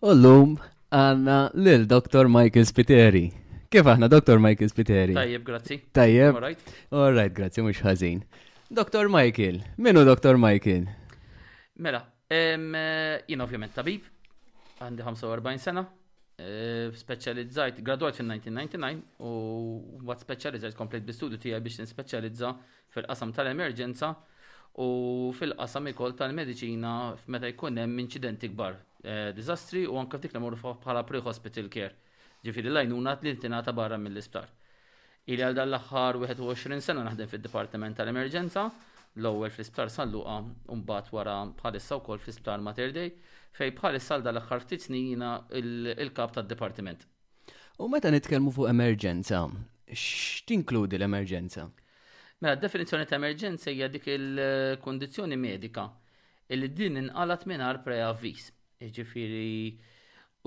U l-lum għanna lil Dr. Michael Spiteri. Kif aħna, Dr. Michael Spiteri? Tajjeb, grazzi. Tajjeb. All right. All right, grazzi, mux ħazin. Dr. Michael, minu Dr. Michael? Mela, eh, jina ovvjament tabib, għandi 45 sena, eh, specializzajt, graduat fin-1999 u għad specializzajt komplet bi-studu tijaj biex nispeċjalizza fil-qasam tal-emerġenza u fil-qasam ikoll tal-mediċina meta jkun hemm inċidenti kbar, eh, diżastri u anke f'dik li morru bħala pre-hospital care. Ġifieri l-għajnuna li tingħata barra mill-isptar. Ili għal dan l-aħħar 21 sena naħdem fid-Dipartiment tal-Emerġenza, l-ewwel fl-Isptar Salluqa u mbagħad wara bħalissa wkoll fl-Isptar Mater Dei, fejn bħalissa għal dan l-aħħar ftit snin il-kap tad-dipartiment. U meta nitkellmu fuq emerġenza, x'tinkludi l-emerġenza? Mela, definizzjoni ta' emerġenza hija dik il-kondizzjoni medika li din inqalat mingħajr preavviż. Jiġifieri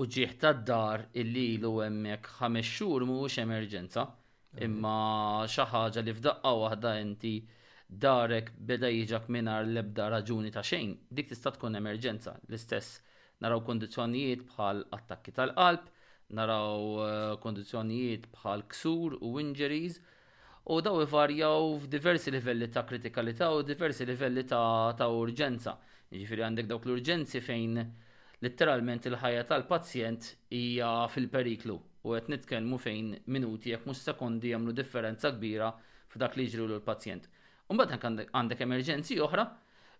uġieħ tad-dar illi ilu hemmhekk ħames xhur mhuwiex emerġenza, imma xi ħaġa li f'daqqa waħda inti darek beda jiġak mingħajr l-ebda raġuni ta' xejn, dik tista' tkun emerġenza. L-istess Naraw kondizzjonijiet bħal attakki tal-qalb, naraw kondizzjonijiet bħal ksur u injuries, u daw ivarjaw f'diversi livelli ta' kritikalità u diversi livelli ta', ta urġenza. Jiġifieri għandek dawk l-urġenzi fejn letteralment il-ħajja tal-pazjent hija fil-periklu u qed nitkellmu fejn minuti jekk mhux sekondi jagħmlu differenza kbira f'dak li jiġrilu l-pazjent. Imbagħad hekk għandek għandek emerġenzi oħra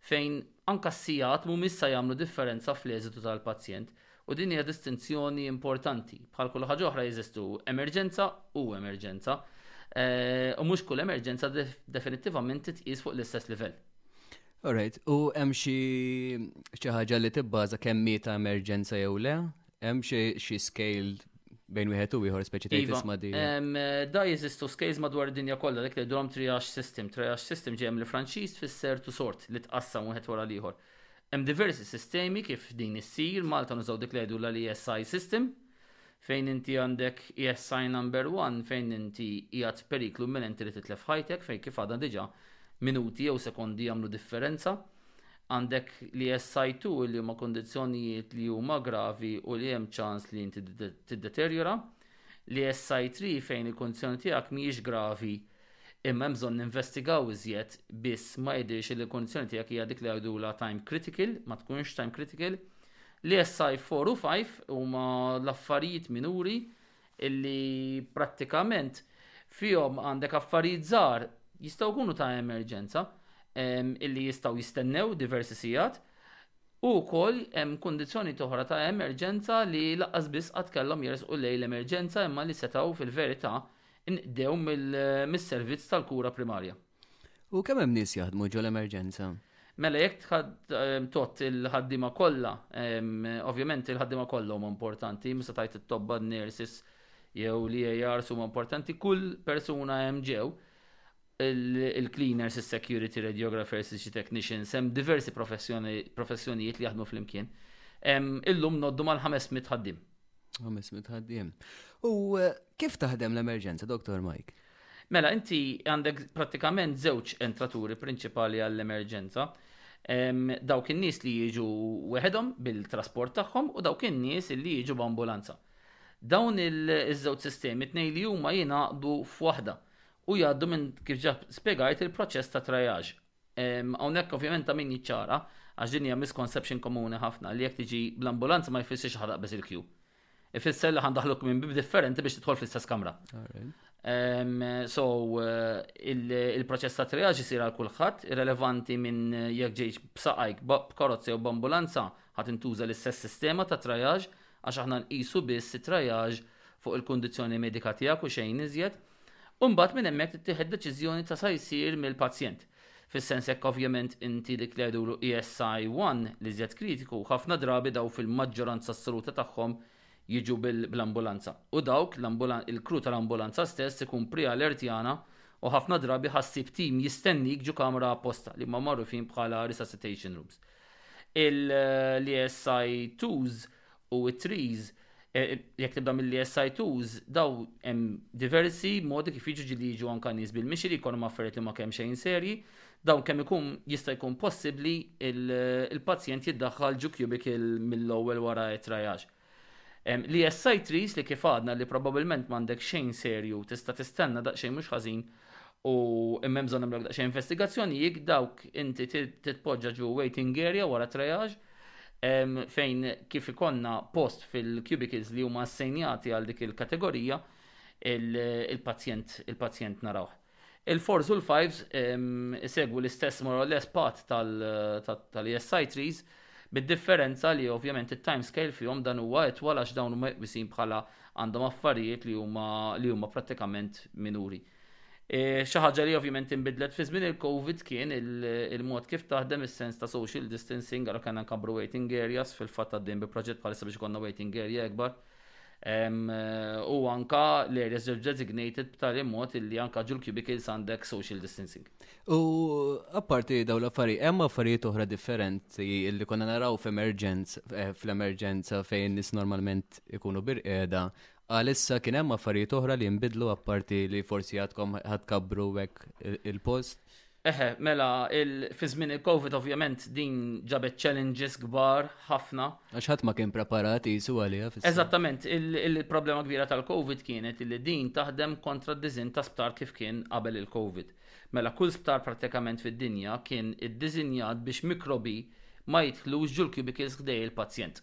fejn anke s-sigħat mhumiex se jagħmlu differenza fl-eżitu tal-pazjent u din hija distinzjoni importanti. Bħal kull ħaġa oħra jeżistu emerġenza u emerġenza u mhux kull emerġenza definittivament titqies fuq l-istess livell. Alright, u hemm xi xi ħaġa li tibbaża kemm ta' emerġenza jew le Hemm xi scale bejn wieħed u ieħor speċi tgħid iva, isma' di. Eh, da jeżistu scales madwar id-dinja kollha dik li drom triage system. Triage system ġejjem li Franċiż tfisser to sort li tqassam wieħed wara l-ieħor. Hemm diversi sistemi kif din issir, Malta nużaw dik li jgħidu l-ESI system, fejn inti għandek ESI number one fejn inti jgħat periklu minn inti li titlef ħajtek fejn kif għadha diġa minuti jew sekondi jagħmlu differenza. Għandek l-ESI2 li huma kundizzjonijiet li huma gravi u li hemm ċans li inti tiddeterjora. L-ESI3 fejn il-kundizzjoni tiegħek mhijiex gravi imma hemm bżonn ninvestigaw iżjed biss ma jidhirx li l-kundizzjoni tiegħek hija dik li jgħidulha time critical, ma tkunx time critical. L-ESI4 u 5 huma l-affarijiet minuri illi prattikament fihom għandek affarijiet żgħar jistgħu jkunu ta' emerġenza illi jistgħu jistennew diversi sigħat u wkoll hemm kundizzjoni toħra ta' emerġenza li laqqas biss qatt kellhom jersqu lejn l-emerġenza imma li setgħu fil-verità nqdew mis-servizz tal-kura primarja. U kemm hemm nies jaħdmu ġol emerġenza? Mela jekk tħadd ehm, tot il-ħaddiema kollha, ehm, ovvjament il-ħaddiema kollha huma importanti, mista tajt it-tobba nurses jew li ARs huma importanti, kull persuna hemm ġew il-cleaners, il-security radiographers, il technicians, hemm diversi professjonijiet li jaħdmu fl-imkien. Ehm, illum noddu mal-500 ħaddim. 500 ħaddim. U eh, kif taħdem l-emerġenza, Dr. Mike? Mela, inti għandek prattikament żewġ entraturi prinċipali għall-emerġenza. Dawk in-nies li jiġu weħedhom bil-trasport tagħhom u dawk in-nies li jiġu b'ambulanza. Dawn iż-żewġ sistemi tnej li huma jingħaqdu f'waħda u jgħaddu minn kif ġa spjegajt il-proċess ta' triage. Hawnhekk ovvjament ta' min jiċċara għax din hija misconception komuni ħafna li jekk tiġi bl-ambulanza ma jfissirx ħaraq biss il-kju. Ifisser li ħandaħluk minn bib differenti biex tidħol fl-istess kamra. So, eh, il-proċess ta' triaġ isir għal kulħadd, irrelevanti minn jekk ġejx b'saqajk, b'karozzi jew b'ambulanza, ħadd intuża l-istess sistema ta' triaġ għax aħna nqisu biss it-triaġ fuq il-kundizzjoni medika tiegħek u xejn iżjed. Umbagħad minn hemmhekk tittieħed deċiżjoni ta' sa jsir mill-pazjent. Fis-sens hekk ovvjament inti dik li jgħidulu ESI one, l-iżjed kritiku, ħafna drabi daw fil-maġġoranza assoluta tagħhom jiġu bl-ambulanza. U dawk, il-crew tal-ambulanza stess ikun pre-allertjana u ħafna drabi ħa ssib tim jistennik ġo kamra apposta, li huma magħrufin bħala resuscitation rooms. Il-ESI twos u it-trees, jekk tibda mill-ESI2s, daw hemm diversi modi kif jiġu ġili jiġu anka nies bil-mixi li jkollhom affarijiet li ma kemm xejn serji, dawn kemm ikun jista' jkun possibbli il-pazjent jiddaħħal ġu cubicle mill-ewwel wara it-triage. L-ESI trees li kif għadna li probabilment m'għandek xejn serju tista' tistenna daqsxejn mhux ħażin U imma hemm bżonn nagħmlu daqsxejn investigazzjoni jekk dawk inti titpoġġa ġu waiting area wara triage fejn kif ikonna post fil-cubicles li huma assenjati għal dik il-kategorija il-pazjent il-pazjent narawh. Il-fours u l-fives isegwu l-istess more or less path tal-ESI trees bid-differenza li ovvjament it-time scale fihom dan huwa itwal għax dawn huma iqbisin bħala għandhom affarijiet li huma li huma prattikament minuri. E, xi ħaġa li ovvjament inbidlet fi żmien il-COVID kien il-mod kif taħdem is-sens ta' social distancing għal kellna nkabbru waiting areas fil-fatt għaddejn bi proġett bħalissa biex konna waiting area ikbar. U anka l-areas designated b'tali mod illi anka ġul cubicles għandek social distancing. U apparti daw l-affarijiet, hemm affarijiet oħra differenti li konna naraw eh, fl-emerġenza fejn nis normalment ikunu birqeda. Għalissa kien hemm affarijiet oħra li nbidlu apparti li forsi għadkom ħadkabru hekk il-post. Eħe, mela, fi żmien il-Covid ovvjament din ġabet challenges kbar ħafna. Għax ħadd ma kien preparat jisu għalija. Eżattament, il-problema kbira tal-Covid kienet li din taħdem kontra d-dizin ta' sptar kif kien qabel il-Covid. Mela kull sptar prattikament fid-dinja kien iddiżinjat biex mikrobi ma jidħlux ġol-cubicles ħdejn il-pazjent.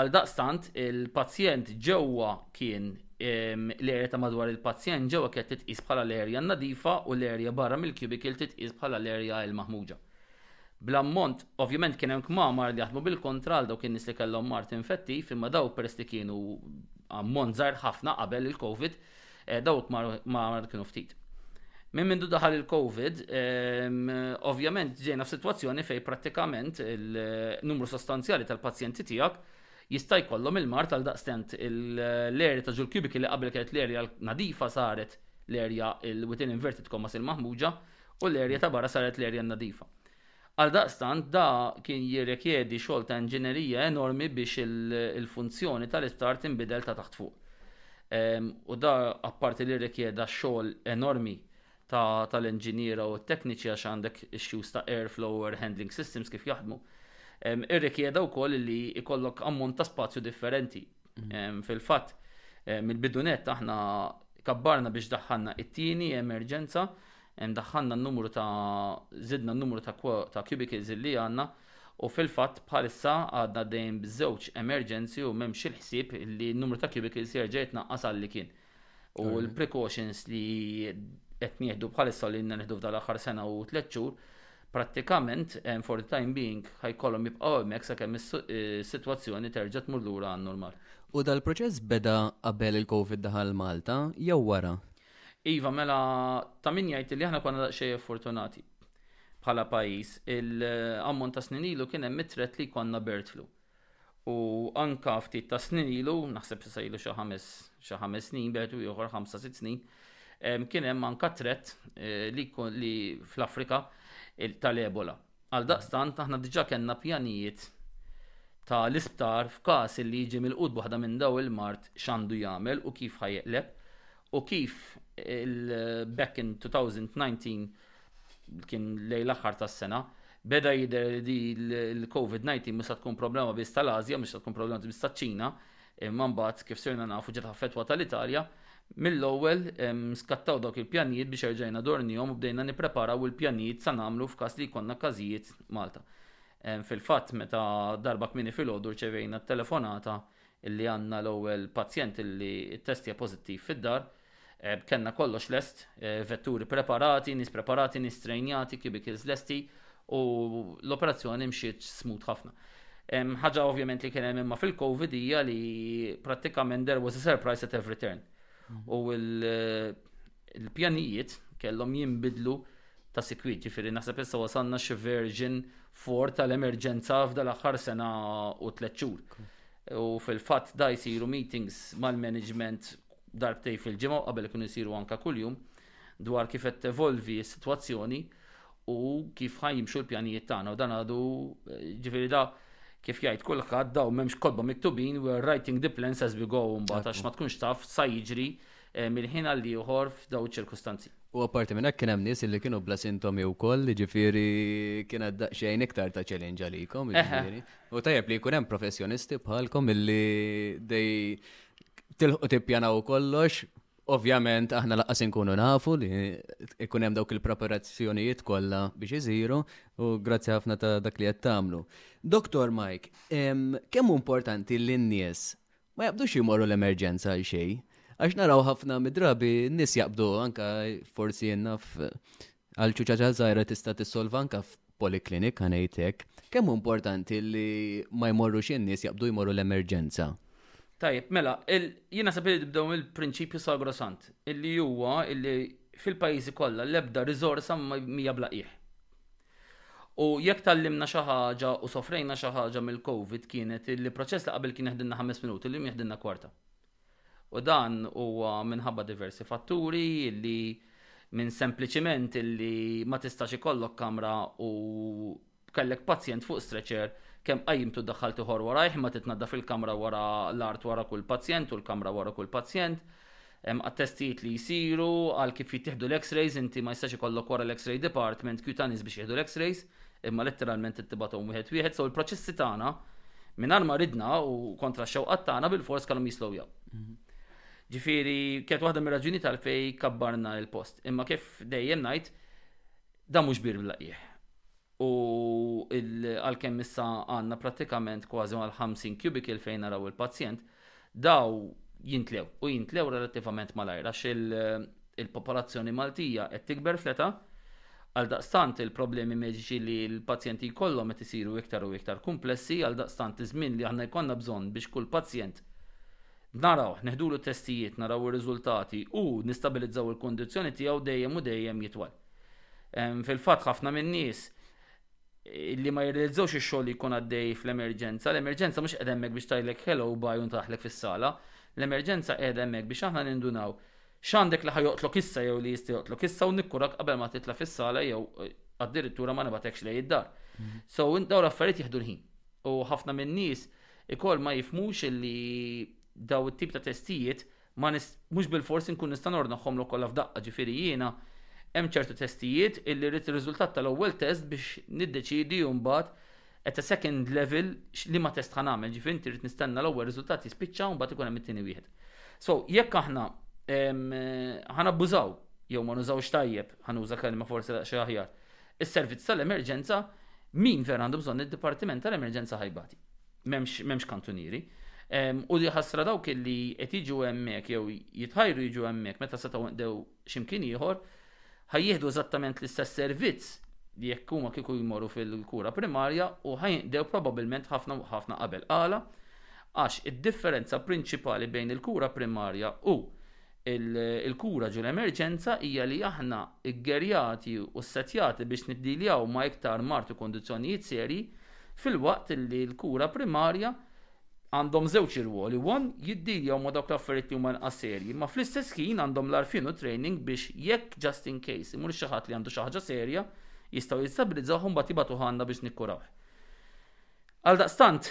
Għaldaqstant, il-pazjent ġewwa kien l-erja ta' madwar il-pazjent ġewwa kienet titqies bħala l-erja nadifa u l-erja barra mill-cubicle titqies bħala l-erja il-maħmuġa. Bl-ammont, ovvjament kien hemm kmamar li jaħdmu bil-kontra għal dawk in-nies li kellhom mard infettiv imma dawk peress li kienu ammont żgħir ħafna qabel il-Covid, Eh, dawk ma kienu ftit. Minn mindu daħal il-Covid, ehm, ovvjament ġejna f'sitwazzjoni fej prattikament il-numru sostanzjali tal-pazjenti tiegħek jista' jkollhom il-mar tal daqstent l-erja ta' ġul kubiki li qabel kienet l-erja nadifa saret l-erja il-within inverted commas il-maħmuġa u l-erja ta' barra saret l-erja nadifa. Għaldaqstant da kien jirrekjedi xogħol ta' inġinerija enormi biex il-funzjoni tal-isptar tinbidel ta' taħt fuq. U da apparti li rrikjeda xogħol enormi tal-inġiniera u t-tekniċi għax għandek issues ta' air flow u air handling systems kif jaħdmu, irrikjeda wkoll li jkollok ammont ta' spazju differenti. Fil-fatt, mill-bidunett aħna kabbarna biex daħħalna t-tieni emerġenza Daħħalna n-numru ta' żidna n-numru ta' cubicles li għandna u fil-fatt bħalissa għadna għaddejjin b'żewġ emerġenzi u m'hemmx il-ħsieb li n-numru ta' cubicles jerġa' jitnaqqas għalli kien. U l-precautions li qed nieħdu bħalissa li għandna nieħdu f'dan l-aħħar sena u tliet xhur prattikament for the time being ħajkollhom jibqgħu hemmhekk sakemm is-sitwazzjoni terġa' tmur lura għan-normal. U dal-proċess beda qabel il-Covid daħal Malta jew wara? Iva, mela ta' min jgħid illi aħna konna daqsxejn fortunati bħala pajjiż. Il-ammont ta' snin ilu kien hemm it-tret li jkollna bird flu. U anka ftit ta' snin ilu, naħseb se ilu xi ħames xi ħames snin, bejtu ieħor ħamsa sitt snin, kien hemm anka tret eh, li fl-Afrika tal-Ebola. Għaldaqstant aħna diġà kellna pjanijiet ta' l-isptar f'każ li jiġi milqut b'waħda minn daw il-mard x'għandu jagħmel u kif ħa jeqleb u kif il-back in 2019 kien lejn l-aħħar tas-sena beda jidher li l-COVID-19 mhux se tkun problema biss ta' l-Ażja, mhux se tkun problema biss taċ-Ċina, Imma mbagħad kif sirna nafu ġiet affettwata l-Italja, mill-ewwel skattaw dawk il-pjanijiet biex erġajna dornihom u bdejna nippreparaw il-pjanijiet sa nagħmlu f'każ li jkollna każijiet Malta. Fil-fatt meta darba kmieni filgħodu rċevejna t-telefonata li għandna l-ewwel pazjent li ttestja pożittiv fid-dar, Kellna kollox lest, vetturi preparati, nies preparati, nies trejnjati, cubicles lesti u l-operazzjoni mxiet smut ħafna. Ħaġa ovvjament li kien hemm imma fil-COVID hija li prattikament there was a surprise at every turn. Mhm. U l-pjanijiet kellhom jinbidlu ta' sikwit, ġifieri naħseb issa wasalna xi version for tal-emerġenza f'dal aħħar sena u tliet xhur. U fil-fatt da jsiru meetings mal-management darbtejn fil-ġimgħa u qabel ikunu jsiru anke kuljum, dwar kif qed tevolvi s-sitwazzjoni u kif ħa jimxu l-pjanijiet tagħna. U dan għadu ġifieri da kif jgħid kulħadd daw m'hemmx kotba miktubin, we are writing the plans as we go mbagħad għax ma tkunx taf sa jiġri eh, mill-ħin għal ieħor f'daw iċ-ċirkustanzi. U apparti minn hekk kien hemm nies li kienu bla sintomi wkoll, ġifieri kien għad daqsxejn iktar ta' challenge għalikom, ġifieri. U tajjeb li jkun hemm professjonisti bħalkom illi dej tilħu tippjanaw kollox, ovvjament aħna laqqas inkunu nafu li ikun hemm dawk il-preparazzjonijiet kollha biex iżiru u grazzi ħafna ta' dak li qed tagħmlu. Doktor Mike, kemm importanti li n-nies ma jabdux jimorru l-emerġenza għal xejn? Għax naraw ħafna midrabi n-nies jaqbdu anka forsi jenna Għal ċuċaċa żgħira tista' tissolva anke f'poliklinik ħa ngħid hekk. Kemm hu importanti li ma jmorrux in-nies jaqbdu jmorru l-emerġenza? Tajjeb, mela, jien naħseb li tibdew mill-prinċipju sagrosant, illi huwa illi fil-pajjiżi kollha l-ebda riżorsa mija bla qiegħ. U jekk tallimna xi ħaġa u sofrejna xi ħaġa mill-COVID kienet li proċess li qabel kien jeħdilna ħames minuti llum jeħdilna kwarta. U dan huwa minħabba diversi fatturi li minn sempliċiment illi ma tistax ikollok kamra u kellek pazjent fuq stretcher kemm qajjimtu daħħalt ieħor warajh imma titnaddaf il-kamra wara l-art wara kull pazjent u l-kamra wara kull pazjent. Hemm għat-testijiet li jsiru għal kif jittieħdu l-X-rays inti ma jistax ikollok wara l-X-ray department cutaneous biex jieħdu l-X-rays. Imma letteralment qed tibgħathom wieħed wieħed, so l-proċessi tagħna mingħajr ma ridna u kontra x-xewqat tagħna bil-fors kellhom jislowjaw. Mhm. Ġifieri kienet waħda mir-raġuni tal-fej kabbarna l-post. Imma kif dejjem ngħid, dan mhux bir l-laqjieħ. U għalkemm issa għandna prattikament kważi għal 50 cubicle fejn naraw il-pazjent, Dawn jintlew u jintlew relattivament malajr għax il-popolazzjoni Maltija qed tikber fl-età, għaldaqstant il-problemi mediċi li l-pazjenti jkollhom qed isiru iktar u iktar kumplessi, għaldaqstant iż-żmien li aħna jkollna bżonn biex kull pazjent narawh, neħdulu t-testijiet, naraw ir-riżultati u nistabilizzaw il-kundizzjoni tiegħu dejjem u dejjem jitwal. Fil-fatt ħafna min-nies li ma jirrealizzawx ix-xogħol li jkun għaddej fl-emerġenza. L-emerġenza mhux qiegħda hemmhekk biex tajlek hello bye u ntaħlek fis-sala. L-emerġenza qiegħda hemmhekk biex aħna nindunaw x'għandek li ħajoqtlok issa jew li jista' joqtlok issa u nikkurak qabel ma titla' fis-sala jew eh, addirittura ma nibatekx lej id-dar. Mhm. So dawn l-affarijiet jieħdu l-ħin. U ħafna minn nies ikoll ma jifmux li daw it-tip ta' testijiet ma nis, mhux bilfors inkun nista' nordnahomlok kollha f'daqqa, ġifieri jiena hemm ċertu testijiet illi rrid ir-riżultat tal-ewwel test biex niddeċiedi mbagħad at a second level liema test ħa nagħmel, ġifieri inti rrid nistenna l-ewwel riżultat jispiċċa u mbagħad ikun hemm it-tieni wieħed. So, jekk aħna ħa nabbużaw jew ma nużawx tajjeb, ħa nuża kelma forsi daqsxejn aħjar, is-servizz tal-emerġenza, min vera għandu bżonn id-dipartiment tal-emerġenza ħajbati. M'hemmx kantunieri. U li ħasra dawk li qed jiġu hemmhekk jew jitħajru jiġu hemmhekk meta setgħu nqdew x'imkien ieħor, ħajjieħdu eżattament l-istess servizz li jekk huma kieku jmorru fil-kura primarja u ħajnqdew probabbilment ħafna ħafna qabel qala għax id-differenza prinċipali bejn il-kura primarja u Il-kura ġo l-emerġenza hija li aħna ggerjati u ssettjati biex niddiljaw ma' iktar mard u kondizzjonijiet serji, filwaqt li l-kura primarja għandhom żewġ irwoli, one, jiddiljaw ma' dawk l-affarijiet li huma inqas serji, imma fl-istess ħin għandhom l-għarfien u t-training biex jekk just in case imur xi ħadd li għandu xi ħaġa serja, jistgħu jistabilizzawh u mbagħad jibgħatuh għandna biex nikkurawh. Għaldaqstant,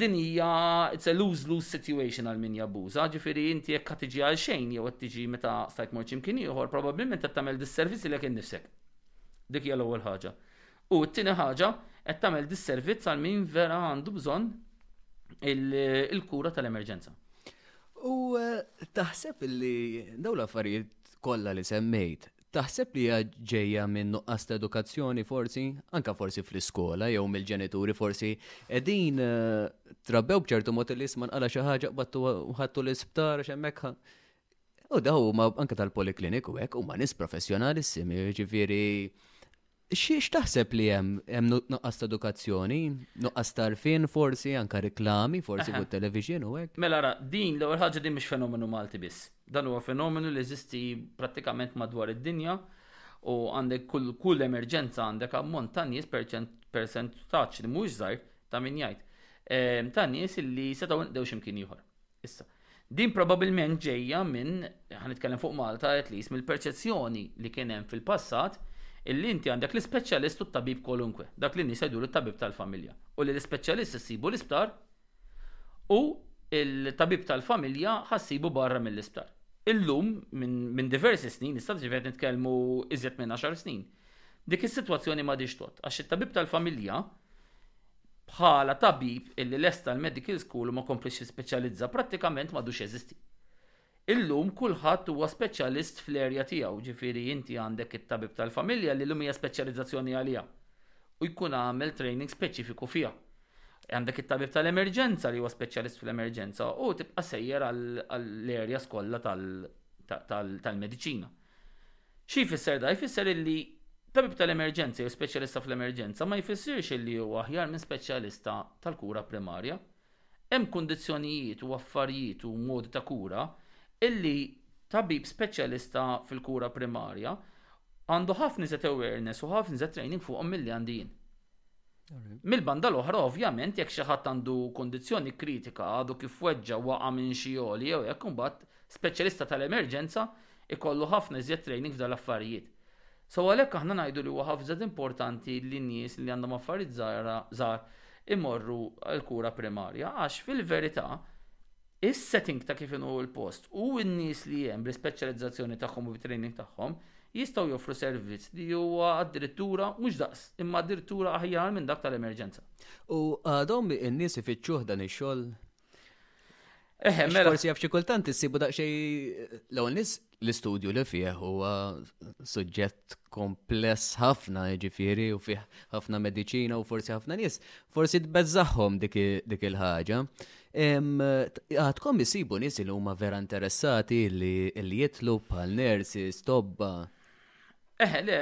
din hija it's a lose-lose situation għal min jabbuża, ġifieri inti jekk qed tiġi għal xejn jew qed tiġi meta stajt mort xi mkien ieħor, probabbilment qed tagħmel disservizz lilek innifsek. Dik hija l-ewwel ħaġa. U t-tieni ħaġa qed tagħmel disservizz għal min vera għandu bżonn il-kura tal-emerġenza. U eh, taħseb li dawn l-affarijiet kollha li semmejt Taħseb li hija ġejja minn nuqqas ta' edukazzjoni forsi, anka forsi fl-iskola jew mill-ġenituri forsi qegħdin eh, trabbew b'ċertu mod li jisman għala xi ħaġa qbattu ħattu l-isptar għax hemmhekk U daw huma anke tal-polikliniku hekk huma nies professjonalissimi, ġifieri X'taħseb li hemm? Hemm nuqqas ta' edukazzjoni, nuqqas ta' għarfien forsi, anke riklami forsi fuq it-televixin u hekk? Mela ara, din l-ewwel ħaġa din mhix fenomenu Malti biss. Dan huwa fenomenu li jeżisti prattikament madwar id-dinja u għandek kull emerġenza għandek ammont ta' nies, persentaġġ li mhuwiex żgħir, ta' min jgħid, ta' nies li setgħu jinqdew xi mkien ieħor. Issa, din probabilment ġejja minn, ħa nitkellem fuq Malta at least, mill-perċezzjoni li kien hemm fil-passat illi inti għandek l-ispeċjalist u t-tabib kwalunkwe, dak li n-nies jgħidulu t-tabib tal-familja, u li l-ispeċjalist issibu l-isptar u l-tabib tal-familja ħa ssibu barra mill-isptar. Illum, minn diversi snin, issa ġifieri qed nitkellmu iżjed minn għaxar snin, dik is-sitwazzjoni m'għadhiex tgħodd, għax it-tabib tal-familja bħala tabib illi lesta l-medical school u ma kompliex jispeċjalizza prattikament m'għadux jeżisti. Illum kulħadd huwa speċjalist fl-area tiegħu, ġifieri inti għandek it-tabib tal-familja li llum hija speċjalizzazzjoni għaliha u jkun għamel training speċifiku fiha. Għandek it-tabib tal-emerġenza li huwa speċjalist fl-emerġenza u tibqa' sejjer għall-areas kollha tal-mediċina. Xi jfisser dan? Jfisser illi tabib tal-emerġenza jew speċjalista fl-emerġenza ma jfissirx illi huwa aħjar minn speċjalista tal-kura primarja. Hemm kundizzjonijiet u affarijiet u modi ta' kura illi tabib speċjalista fil-kura primarja għandu ħafna iżjed awareness u ħafna iżjed training fuqhom milli għandi jien. Mill-banda l-oħra, ovvjament, jekk xi ħadd għandu kundizzjoni kritika għadu kif weġġa' waqa' minn xi għoli jew hekk imbagħad speċjalista tal-emerġenza ikollu ħafna iżjed training f'dan l-affarijiet. So għalhekk aħna ngħidu li huwa ħafna iżjed importanti li n-nies li għandhom affarijiet żgħira żgħar imorru l-kura primarja għax fil-verità is-setting ta' kif inhu l-post u n-nies li hemm bl-ispeċjalizzazzjoni tagħhom u bit-training tagħhom jistgħu joffru servizz li huwa addirittura mhux daqs, imma addirittura aħjar minn dak tal-emerġenza. U għadhom in-nies ifittxuh dan ix-xogħol? Eħe, mela. Forsi jaf xi kultant issibu daqsxej l-ewwel nies l-istudju li fih huwa suġġett kompless ħafna ġifieri u fih ħafna mediċina u forsi ħafna nies, forsi tbeżżaħħom dik il-ħaġa. Għadkom isibu nies li huma vera interessati li jitlu bħal nersi, stobba. Eh, le,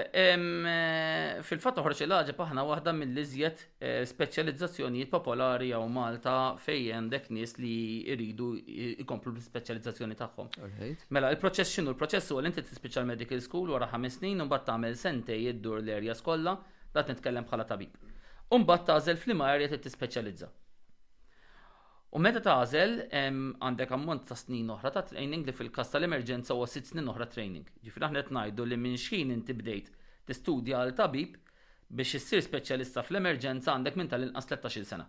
fil-fatt uħroċ il-ħagġa paħna waħda mill-iżjed eh, speċjalizzazzjonijiet popolari jew Malta fej għandek nies li jridu jkomplu l-speċjalizzazzjoni tagħhom. Mela, il-proċess xinu, l-proċess huwa li inti tispiċċa l-medical school wara ħames snin u mbagħad tagħmel sentej iddur l-erja skolla, dat nitkellem bħala tabib. U mbagħad tażel f'liema erja trid tispeċjalizza. U meta tagħżel, għandek ammont ta' snin oħra ta' training li fil-każ tal-emerġenza huwa sitt snin oħra training. Ġifieri aħna qed ngħidu li minn xħin inti bdejt tistudja għal tabib, biex issir speċjalista fl-emerġenza għandek minn tal-inqas tlettax-il sena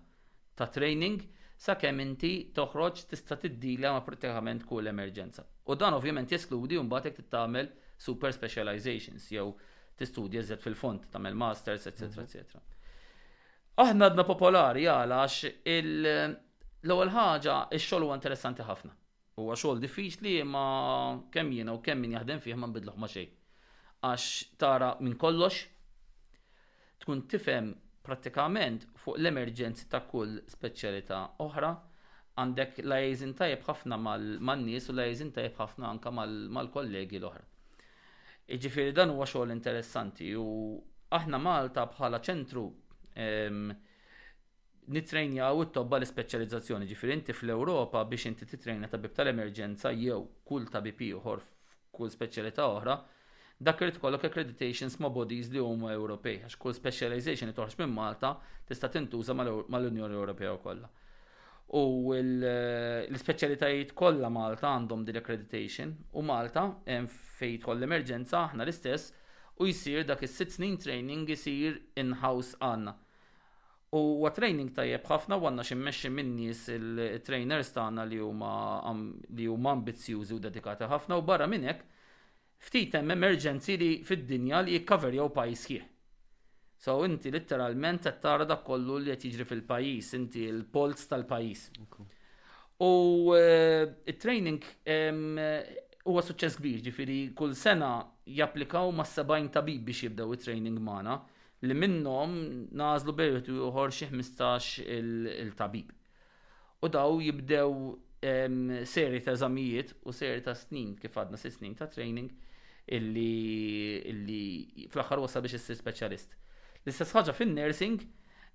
ta' training sakemm inti toħroġ tista' tiddila ma' prattikament kull emerġenza. U dan ovvjament jeskludi mbagħad jekk trid tagħmel super specializations jew tistudja iżjed fil-fond, tagħmel masters, eċċetera, eċċetera. Aħna għadna popolari għala? Għax l-ewwel ħaġa x-xogħol huwa interessanti ħafna. Huwa xogħol diffiċli imma kemm jiena u kemm min jaħdem fih ma nbidluh ma' xejn. Għax tara minn kollox, tkun tifhem prattikament fuq l-emerġenzi ta' kull speċjalità oħra, għandek liaison tajjeb ħafna man-nies u liaison tajjeb ħafna anke mal-kollegi l-oħra. Jiġifieri dan huwa xogħol interessanti u aħna Malta bħala ċentru ehm, nitrejnjaw it-tobba l-ispeċjalizzazzjoni, ġifieri inti fl-Ewropa biex inti titrejna tabib tal-emerġenza jew kull tabib ieħor f'kull speċjalità oħra, dak irid ikollok accreditations ma' bodies li huma Ewropej, għax kull specialization li toħroġ minn Malta tista' tintuża mal-Unjoni Ewropea kollha. U l-ispeċjalitajiet kollha Malta għandhom din l-accreditation u Malta fejn tħoll emerġenza aħna l-istess u jsir dak is-sitt snin training isir in-house għandna. U huwa training tajjeb ħafna u għandna xi mmexxi min-nies il-trainers tagħna li huma li huma ambizzjużi u dedikati ħafna u barra minn hekk Ftit hemm emerġenzi li fid-dinja li jikkaverjaw pajjiż sħiħ. So inti litteralment qed tara dak kollu li qed jiġri fil-pajjiż, inti l-polz tal-pajjiż. U eh, it-training huwa suċċess kbir, ġifieri kull sena japplikaw ma' 70 tabib biex jibdew it-training magħna li minnhom nażlu bejwet u ieħor xi 15 il-tabib. U daw jibdew serje ta' eżamijiet u serje ta' snin kif għadna sitt snin ta' training illi illi fl-aħħar wasal biex issir speċjalist. L-istess ħaġa fin-nursing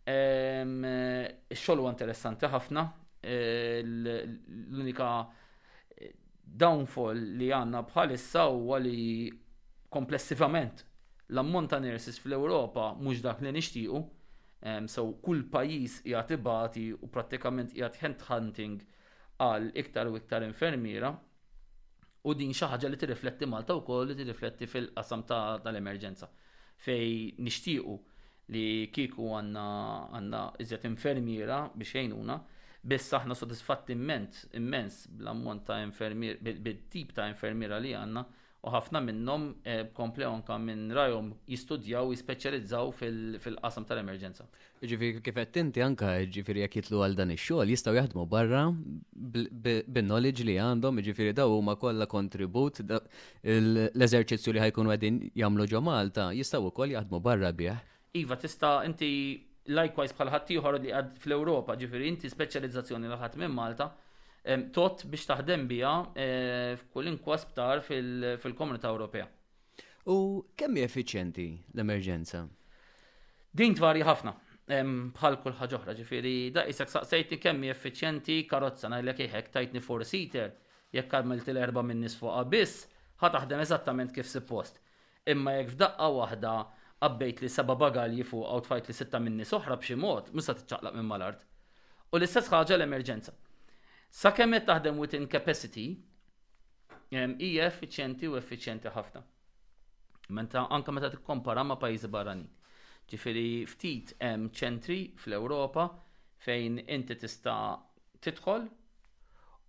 ix-xogħol huwa interessanti ħafna eh, l-unika eh, downfall li għandna bħalissa huwa li komplessivament l-ammont ta' nurses fl-Ewropa mhux dak li nixtiequ Um, so kull pajjiż qiegħed ibati u prattikament qiegħed hand hunting għal iktar u iktar infermiera u din xi ħaġa li tirrifletti Malta wkoll li tirrifletti fil-qasam tal-emerġenza fej nixtiequ li kieku għanna għanna iżjed infermiera biex jgħinuna, biss aħna sodisfatti immens, immens bl-ammont ta' infermier, bil-tip ta' infermiera li għanna, u ħafna minnhom b'kompli anke minn rajhom jistudjaw u jispeċjalizzaw fil-qasam tal-emerġenza. Jiġifieri kif għedt inti anke jiġifieri jekk jitlu għal dan ix-xogħol jistgħu jaħdmu barra bin-knowledge li għandhom, jiġifieri dawn huma kollha kontribut l-eżerċizzju li ħa jkunu qegħdin jagħmlu ġo Malta jistgħu wkoll jaħdmu barra bih. Iva, tista' inti likewise bħal ħaddieħor li għad fl-Ewropa, ġifieri inti speċjalizzazzjoni li ħadd minn Malta, tot biex taħdem biha eh, f'kulinkwa sptar fil-Komunità Ewropea. U kemm effiċjenti l-emerġenza? Din tvarja ħafna bħal kull ħaġa oħra, ġifieri da isek saqsejtni kemm effiċjenti karozza ngħidlek iħek tajtni four seater jekk għamilt l-erba' minn nies fuqha biss, ħa taħdem eżattament kif suppost. Imma jekk f'daqqa waħda għabbejtli seba' bagalji fuqha u tfajtli sitta minn nies oħra b'xi mod, mhux se tiċċaqlaq minn mal-art. U l-istess ħaġa l-emerġenza. Sakemm qed taħdem within capacity, hija effiċjenti u effiċjenti ħafna. Meta anke meta tikkompara ma' pajjiżi barranin. Ġifieri ftit hemm ċentri fl-Ewropa fejn inti tista' tidħol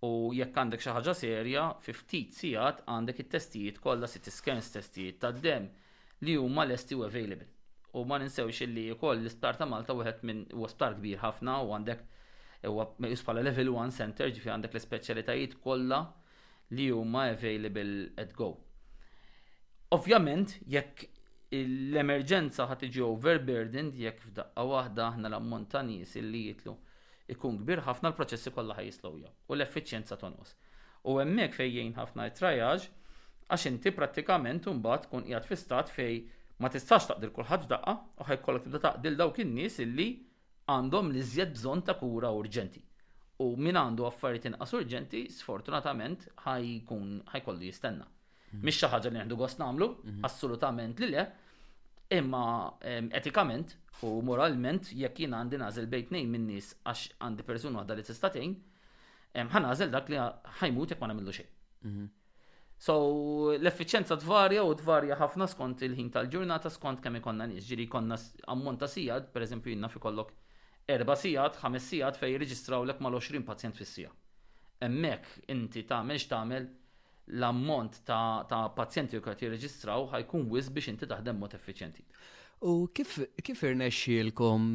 u jekk għandek xi ħaġa serja, fi ftit sigħat għandek it-testijiet kollha CT scans, testijiet tad-demm li huma lesti u available. U ma ninsewx illi wkoll l-Isptar ta' Malta wieħed minn huwa sptar kbir ħafna u għandek huwa meqjus bħala level 1 center ġifi għandek l-ispeċjalitajiet kollha li huma available at go. Ovvjament, jekk l-emerġenza ħad tiġi overburdened jekk f'daqqa waħda aħna l-ammont ta' nies illi jitlu ikun kbir ħafna l-proċessi kollha ħa jislowja u l-effiċjenza tonqos. U hemmhekk fejn jgħin ħafna t-triage għax inti prattikament imbagħad tkun qiegħed fi stat fejn ma tistax taqdi l-kulħadd f'daqqa u ħa jkollok tibda taqdi l dawk in-nies illi għandhom l-iżjed bżonn ta' kura urġenti. U min għandu affarijiet inqas urġenti sfortunatament ħa jkun ħa jkollu jistenna. Mhix xi ħaġa li nieħdu gost nagħmlu, mhm. assolutament li le, imma etikament u moralment jekk jien għandi nażel bejt nejn minn nies għax għandi persuna waħda li tista' tgħin, ħanażel dak li ħajmut jekk ma nagħmlu xejn. Mhm. So l-effiċenza tvarja u tvarja ħafna skont il-ħin tal-ġurnata skont kemm ikonna nies, ġiri konna ammont ta' sigħat, pereżempju jinna fi kollok erba' sigħat, ħames sigħat fejn jirreġistrawlek mal-20 pazjent fis-sija. Hemmhekk inti tagħmel x'tagħmel l-ammont ta' pazjenti li qed jirreġistraw ħa jkun wisq biex inti taħdem b'mod effiċjenti. U kif irnexxielkom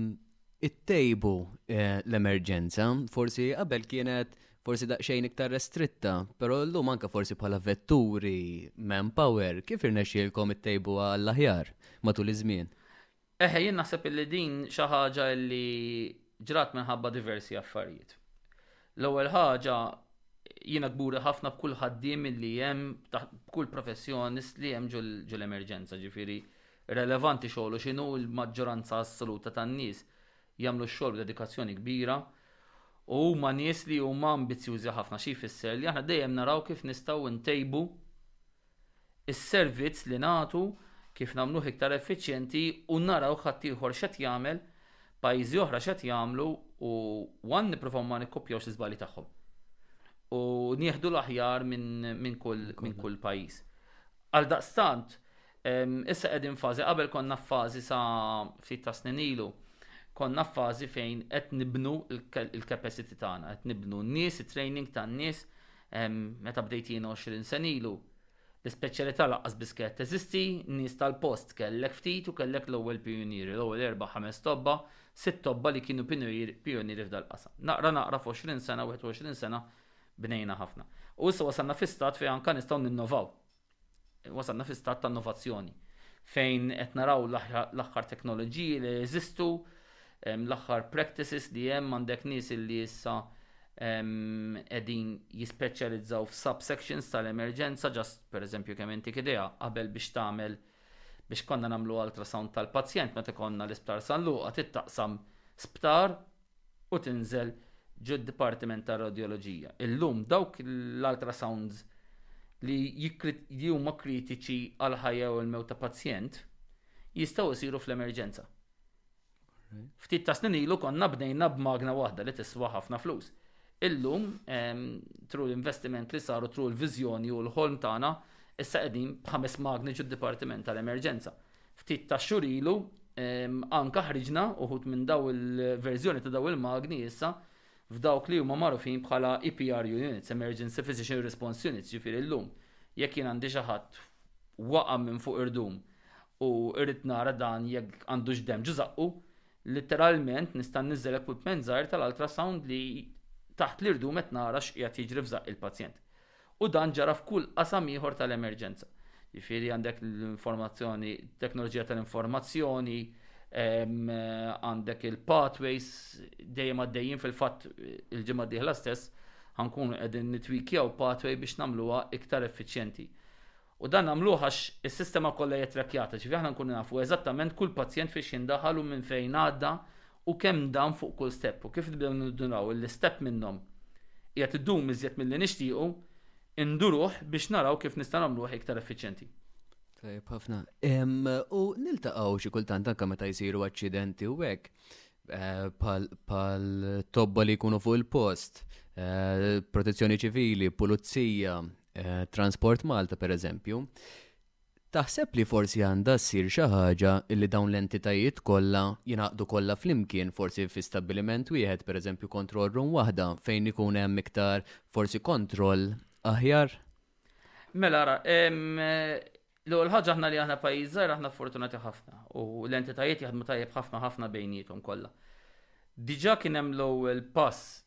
ittejbu l-emerġenza? Forsi qabel kienet forsi daqsxejn iktar restritta, però llum anke forsi bħala vetturi, manpower, kif irnexxielkom ittejbuha għall-aħjar matul iż-żmien? Eħe jien naħseb illi din xi ħaġa illi ġrat minħabba diversi affarijiet. L-ewwel ħaġa jiena kburi ħafna b'kull ħaddiem illi hemm b'kull professjonist li hemm ġol emerġenza ġifieri relevanti xogħlu x'inhu l-maġġoranza assoluta tan-nies jagħmlu x-xogħol b'dedikazzjoni kbira u huma nies li huma ambizzjużi ħafna xi jfisser li aħna dejjem naraw kif nistgħu ntejbu is-servizz li nagħtu, kif nagħmluh iktar effiċjenti u naraw ħaddieħor x'qed jagħmel, pajjiżi oħra x'qed jagħmlu u one nippruvaw ma nikkopjawx l-iżbalji tagħhom. U nieħdu l-aħjar minn kull pajjiż. Għaldaqstant, issa qegħdin f'fażi qabel konna f'fażi sa ftit ta' snin ilu, konna f'fażi fejn qed nibnu l-capacity tagħna, qed nibnu n-nies, it-training tan-nies, Meta bdejt jien 20 sen ilu, l-ispeċjalità laqqas biss kienet teżisti, nies tal-post kellek ftit u kellek l-ewwel pijunieri, l-ewwel erba' ħames tobba, sitt tobba li kienu pijunieri f'dal-qasam. Naqra naqra f'għoxrin sena, 21 sena, bnejna ħafna. U issa wasalna fi stat fejn anka nistgħu ninnovaw. wasalna fi stat ta' innovazzjoni fejn qed naraw l-aħħar teknoloġiji li jeżistu, l-aħħar practices li hemm għandek nies li issa qegħdin jispeċjalizzaw f'subsections tal-emerġenza, ġast pereżempju kemm inti idea qabel biex tagħmel biex konna nagħmlu ultrasound tal-pazjent meta konna l-isptar San Luqa tittaqsam sptar u tinżel ġod-dipartiment ta' radjoloġija. Illum dawk l-ultrasounds li li huma kritiċi għal ħajja u l-mew ta' pazjent jistgħu jsiru fl-emerġenza. Ftit ta' snin ilu konna bdejna b'magna waħda li tiswa ħafna flus. Illum, ehm, tru l-investiment li saru tru l-viżjoni u l-ħolm tagħna, issa qegħdin b'ħames magni ġud dipartiment tal-emerġenza. Ftit tax-xhur ilu anke ħriġna uħud minn dawn il-verżjoni ta' dawn il-magni issa f'dawk li huma magħrufin bħala EPRU units, Emergency Physician Response Units, jiġifieri llum jekk jien għandi xi ħadd waqa' minn fuq irdum u rrid nara dan jekk għandux damage u żaqqu, litteralment nista' nniżżel equipment żgħir tal-ultrasound li taħt l-irdum qed nara x'qiegħed jiġri f'żaqq il-pazjent. U dan ġara f'kull qasam ieħor tal-emerġenza. Jiġifieri għandek l-informazzjoni, teknoloġija tal-informazzjoni, għandek il-pathways dejjem għaddejjin fil-fatt il-ġimgħa d-dieħla stess ħankunu qegħdin nitwikjaw pathway biex nagħmluha iktar effiċjenti. U dan għamluh għax is-sistema kollha hija ttrakkjata, ġifieri aħna nkunu nafu eżattament kull pazjent fiex kien daħal u minn fejn għadda u kemm dam fuq kull step u kif nibdew nindunaw illi step minnhom qiegħed idum iżjed milli nixtiequ, induruh biex naraw kif nistgħu nagħmluh iktar effiċjenti. Tajjeb ħafna. U niltaqgħu xi kultant anke meta jsiru aċċidenti u hekk. Eh, pal tobba li jkunu fuq il-post, eh, protezzjoni ċivili, pulizija, eh, transport Malta per eżempju. Taħseb li forsi għandha ssir xi ħaġa li dawn l-entitajiet kollha jingħaqdu kollha flimkien forsi fi stabbiliment wieħed pereżempju kontroll room waħda fejn ikun hemm iktar forsi kontroll aħjar? Mela ara, L-ewwel ħaġa aħna li aħna pajjiż żgħir aħna fortunati ħafna u l-entitajiet jaħdmu tajjeb ħafna ħafna bejnietom kollha. Diġà kien hemm l-ewwel pass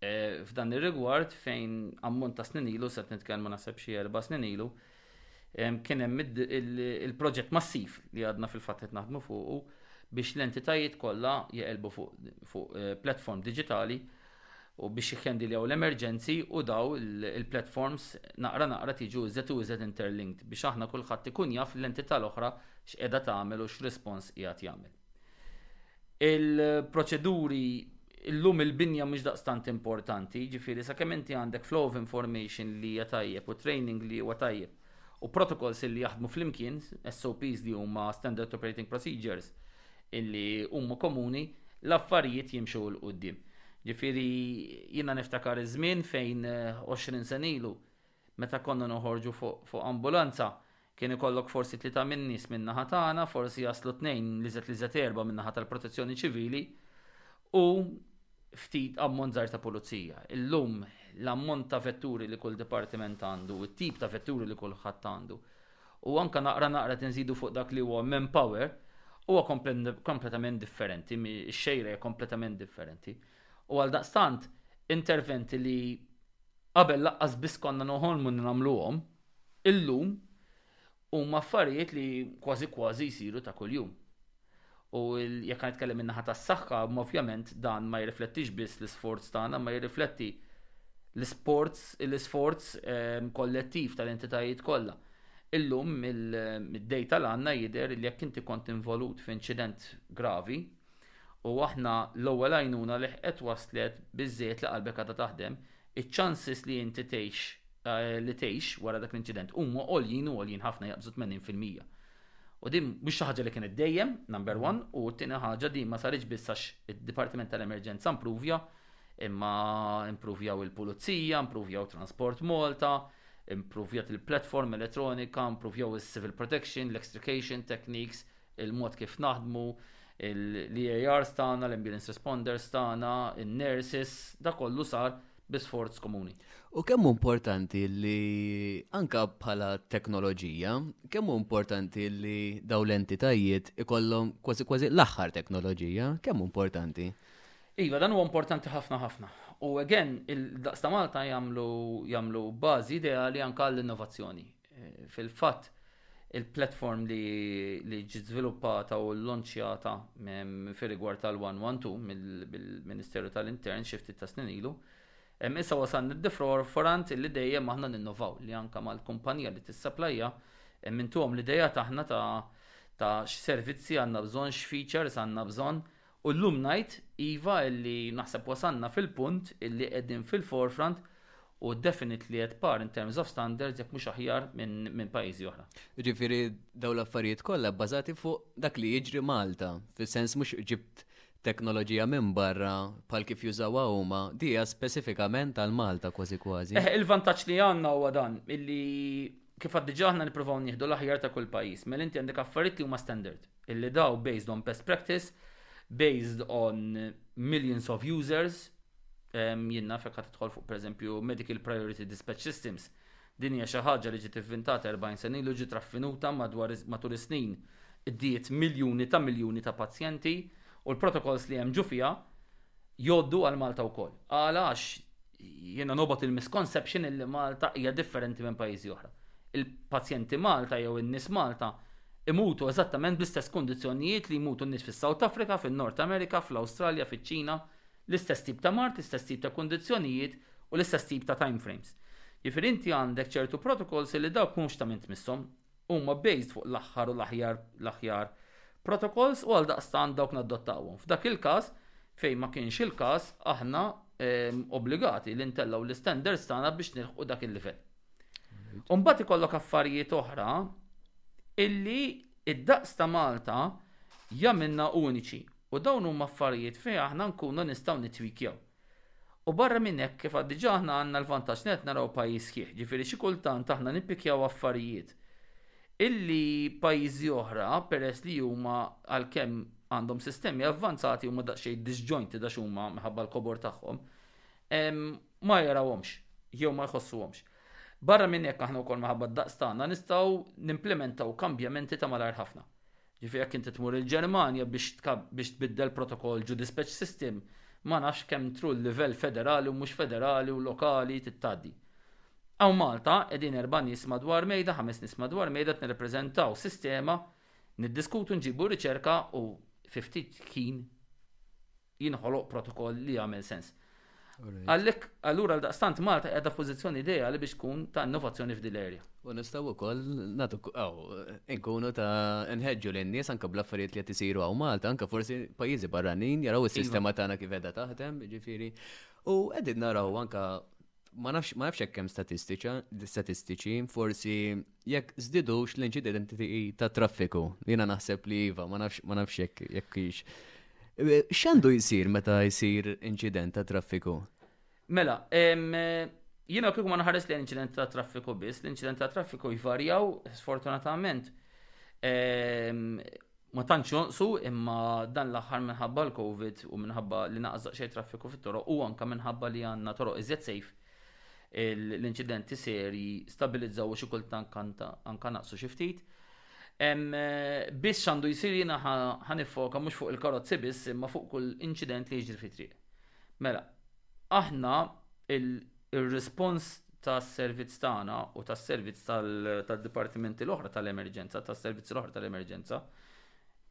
eh, f'dan ir-rigward fejn ammont ta' snin ilu, se nitkellmu naħseb xi erba' snin ilu, kien hemm il-proġett massiv li għadna fil-fatt qed naħdmu fuqu biex l-entitajiet kollha jeqelbu fuq eh, platform digitali u biex jikkendiljaw l-emerġenzi u daw il-platforms naqra naqra tiġu iżjed u iżjed interlinked biex aħna kulħadd ikun jaf l-entità l-oħra x'qiegħda tagħmel u x'rispons qiegħed jagħmel. Il-proċeduri illum il-binja mhux daqstant importanti, ġifieri sakemm inti għandek flow of information li hija tajjeb u training li huwa tajjeb u protokols li jaħdmu flimkien, SOPs li huma Standard Operating Procedures, illi huma komuni, l-affarijiet jimxu l qudiem Ġifieri jiena niftakar iż-żmien fejn 20 eh, sen ilu meta konna noħorġu fuq ambulanza kien ikollok forsi tlieta minn nies minn naħa tagħna, forsi jaslu tnejn li żed li żed erba' minn naħa tal-protezzjoni ċivili u ftit ammont żgħir ta' pulizija. Illum l-ammont ta' vetturi li kull dipartiment għandu, it-tip ta' vetturi li kulħadd għandu, u anke naqra naqra tinżidu fuq dak li huwa manpower, huwa kompletament differenti, ix-xejra hija kompletament differenti. U għaldaqstant interventi li qabel lanqas biss konna noħolmu li nagħmluhom, illum huma affarijiet li kważi kważi jsiru ta' kuljum. U jekk nitkellem in-naħa tas-saħħa, ovvjament dan ma jirriflettix biss l-isforz tagħna, ma jirrifletti l-isports, l-isforz ehm, kollettiv tal-entitajiet kollha. Illum mid-dejta l għandna jidher li jekk inti kont involut f'inċident gravi, u aħna l-ewwel għajnuna li qed waslet biżżejjed li qalbek għadha taħdem, iċ-chances li inti tgħix li tgħix wara dak l-inċident huma għoljin u għoljin ħafna jaqbżu 80 fil-mija. U din mhux xi ħaġa li kienet dejjem, number one, u t-tieni ħaġa din ma saritx biss għax id-Dipartiment tal-Emerġenza mpruvja, imma impruvjaw il-Pulizija, mpruvjaw Transport Malta, impruvjat il-platform elettronika, mpruvjaw is-Civil Protection, l-Extrication Techniques, il-mod kif naħdmu, l-EARs tagħna, l-ambulance responders tagħna, in-nurses, da kollu sar bi sforz komuni. U kemm importanti li anka bħala teknoloġija, kemm importanti li daw l-entitajiet ikollhom kważi kważi l-aħħar teknoloġija, kemm importanti? Iva, dan huwa importanti ħafna ħafna. U again, il-daqsta Malta jagħmlu jagħmlu bażi ideali anka l-innovazzjoni. Fil-fatt, il-platform li li ġiet żviluppata u lonċjata fir-rigward tal-112 mill-Ministeru tal-Intern xi ftit ta' snin ilu, issa wasalna d-forefront li dejjem aħna ninnovaw, li anke mal-kumpanija li tissaplajja intuhom l-ideat aħna ta' x'servizzi għandna bżonn, x'features għandna bżonn U llum ngħid, iva, illi naħseb wasalna fil-punt illi qegħdin fil-forefront u definitely at par in terms of standards jekk mhux aħjar minn pajjiżi oħra. Jiġifieri dawn l-affarijiet kollha bbażati fuq dak li jiġri Malta, fis-sens mhux ġibt teknoloġija minn barra bħal kif jużawha huma, di hija speċifikament għal Malta kważi kważi. Eħe, il-vantaġġ li għandna huwa dan, illi Kif għad diġà aħna nippruvaw nieħdu l-aħjar ta' kull pajjiż, mela inti għandek affarijiet li huma standard, illi daw based on best practice, based on millions of users, ehm, jien naf jekk tidħol fuq pereżempju medical priority dispatch systems, din hija xi ħaġa li ġiet ivvintata 40 sena ilu ġiet raffinuta madwar matul is-snin iddiet miljuni ta' miljuni ta' pazjenti u l-protokolls li hemm ġu fiha Jgħoddu għal Malta wkoll. Għala għax jiena nobgħod il-misconception illi Malta hija differenti minn pajjiżi oħra. Il-pazjenti Malta jew in-nies Malta imutu eżattament bl-istess kundizzjonijiet li jmutu n-nies fis-South Africa, fin-North America, fl-Awstralja, fiċ-Ċina, l-istess tip ta' mard, l-istess tip ta' kundizzjonijiet u l-istess tip ta' time frames. Jiġifieri inti għandek ċertu protocols illi dawk mhux ta' min tmisshom. huma based fuq l-aħħar u l-aħjar l-aħjar protocols u għaldaqstant dawk nadottawhom. F'dak il-każ, fejn ma kienx il-każ, aħna ehm, obbligati li ntellgħu l-istandards tagħna biex nilħqu dak il-livell. Umbagħad ikollok affarijiet oħra illi id-daqs ta' Malta jagħmilna uniċi u dawn huma affarijiet fejn aħna nkunu nistgħu nitwikjaw. U barra minn hekk, kif għad diġà aħna għandna l-vantaġġ li qed naraw pajjiż sħiħ, ġifieri xi kultant aħna nippikjaw affarijiet illi pajjiżi oħra peress li huma għalkemm għandhom sistemi avvanzati huma daqsxejn disġointed għax huma minħabba l-kobor tagħhom ma jarawhomx jew ma jħossuhomx. Barra minn hekk aħna wkoll minħabba d-daqs tagħna nistgħu nimplimentaw kambjamenti ta' malajr ħafna. Ġifieri jekk inti tmur il-Ġermanja biex biex tbiddel protokoll ġu dispatch system, ma nafx kemm tru l-livell federali u mhux federali u lokali trid tgħaddi. Hawn Malta qegħdin erba' nies madwar mejda, ħames nies madwar mejda qed nirrepreżentaw sistema, niddiskutu nġibu riċerka u fi ftit ħin jinħoloq protokoll li jagħmel sens. Għallek, allura l-daqstant Malta qiegħda f'pożizzjoni ideali biex tkun ta' innovazzjoni f'din l-erja. U nistgħu wkoll nagħtu aw inkunu ta' nħeġġu lin nies anke bl-affarijiet li qed isiru hawn Malta, anke forsi pajjiżi barranin jaraw is-sistema iva. tagħna kif qiegħda taħdem, ġifieri. U qegħdin naraw anke ma nafx ma nafx hekk hemm statistiċi, forsi jekk żdidux l-inċidenti ta' traffiku. Jiena naħseb li iva, ma nafx ma nafx jekk jekk hix. Eh, x'għandu jsir meta jsir inċident ta' traffiku? Mela, jiena kieku ma naħares li inċident ta' traffiku biss, l-inċident ta' traffiku jvarjaw sfortunatament. ma tantx jonqsu imma dan l-aħħar minħabba l-Covid u minħabba li naqas daqsxejn traffiku fit-toroq u anke minħabba li għandna toroq iżjed sejf l-inċidenti serji stabilizzaw u xi kultant kanta anke naqsu xi ftit. Biss x'għandu jsir jiena ħanifoka mhux fuq il-karozzi biss imma fuq kull inċident li jiġri fit-triq. Mela, aħna r-rispons tas-servizz tagħna u tas-servizz tad-dipartimenti l-oħra tal-emerġenza, tas-servizzi l-oħra tal-emerġenza,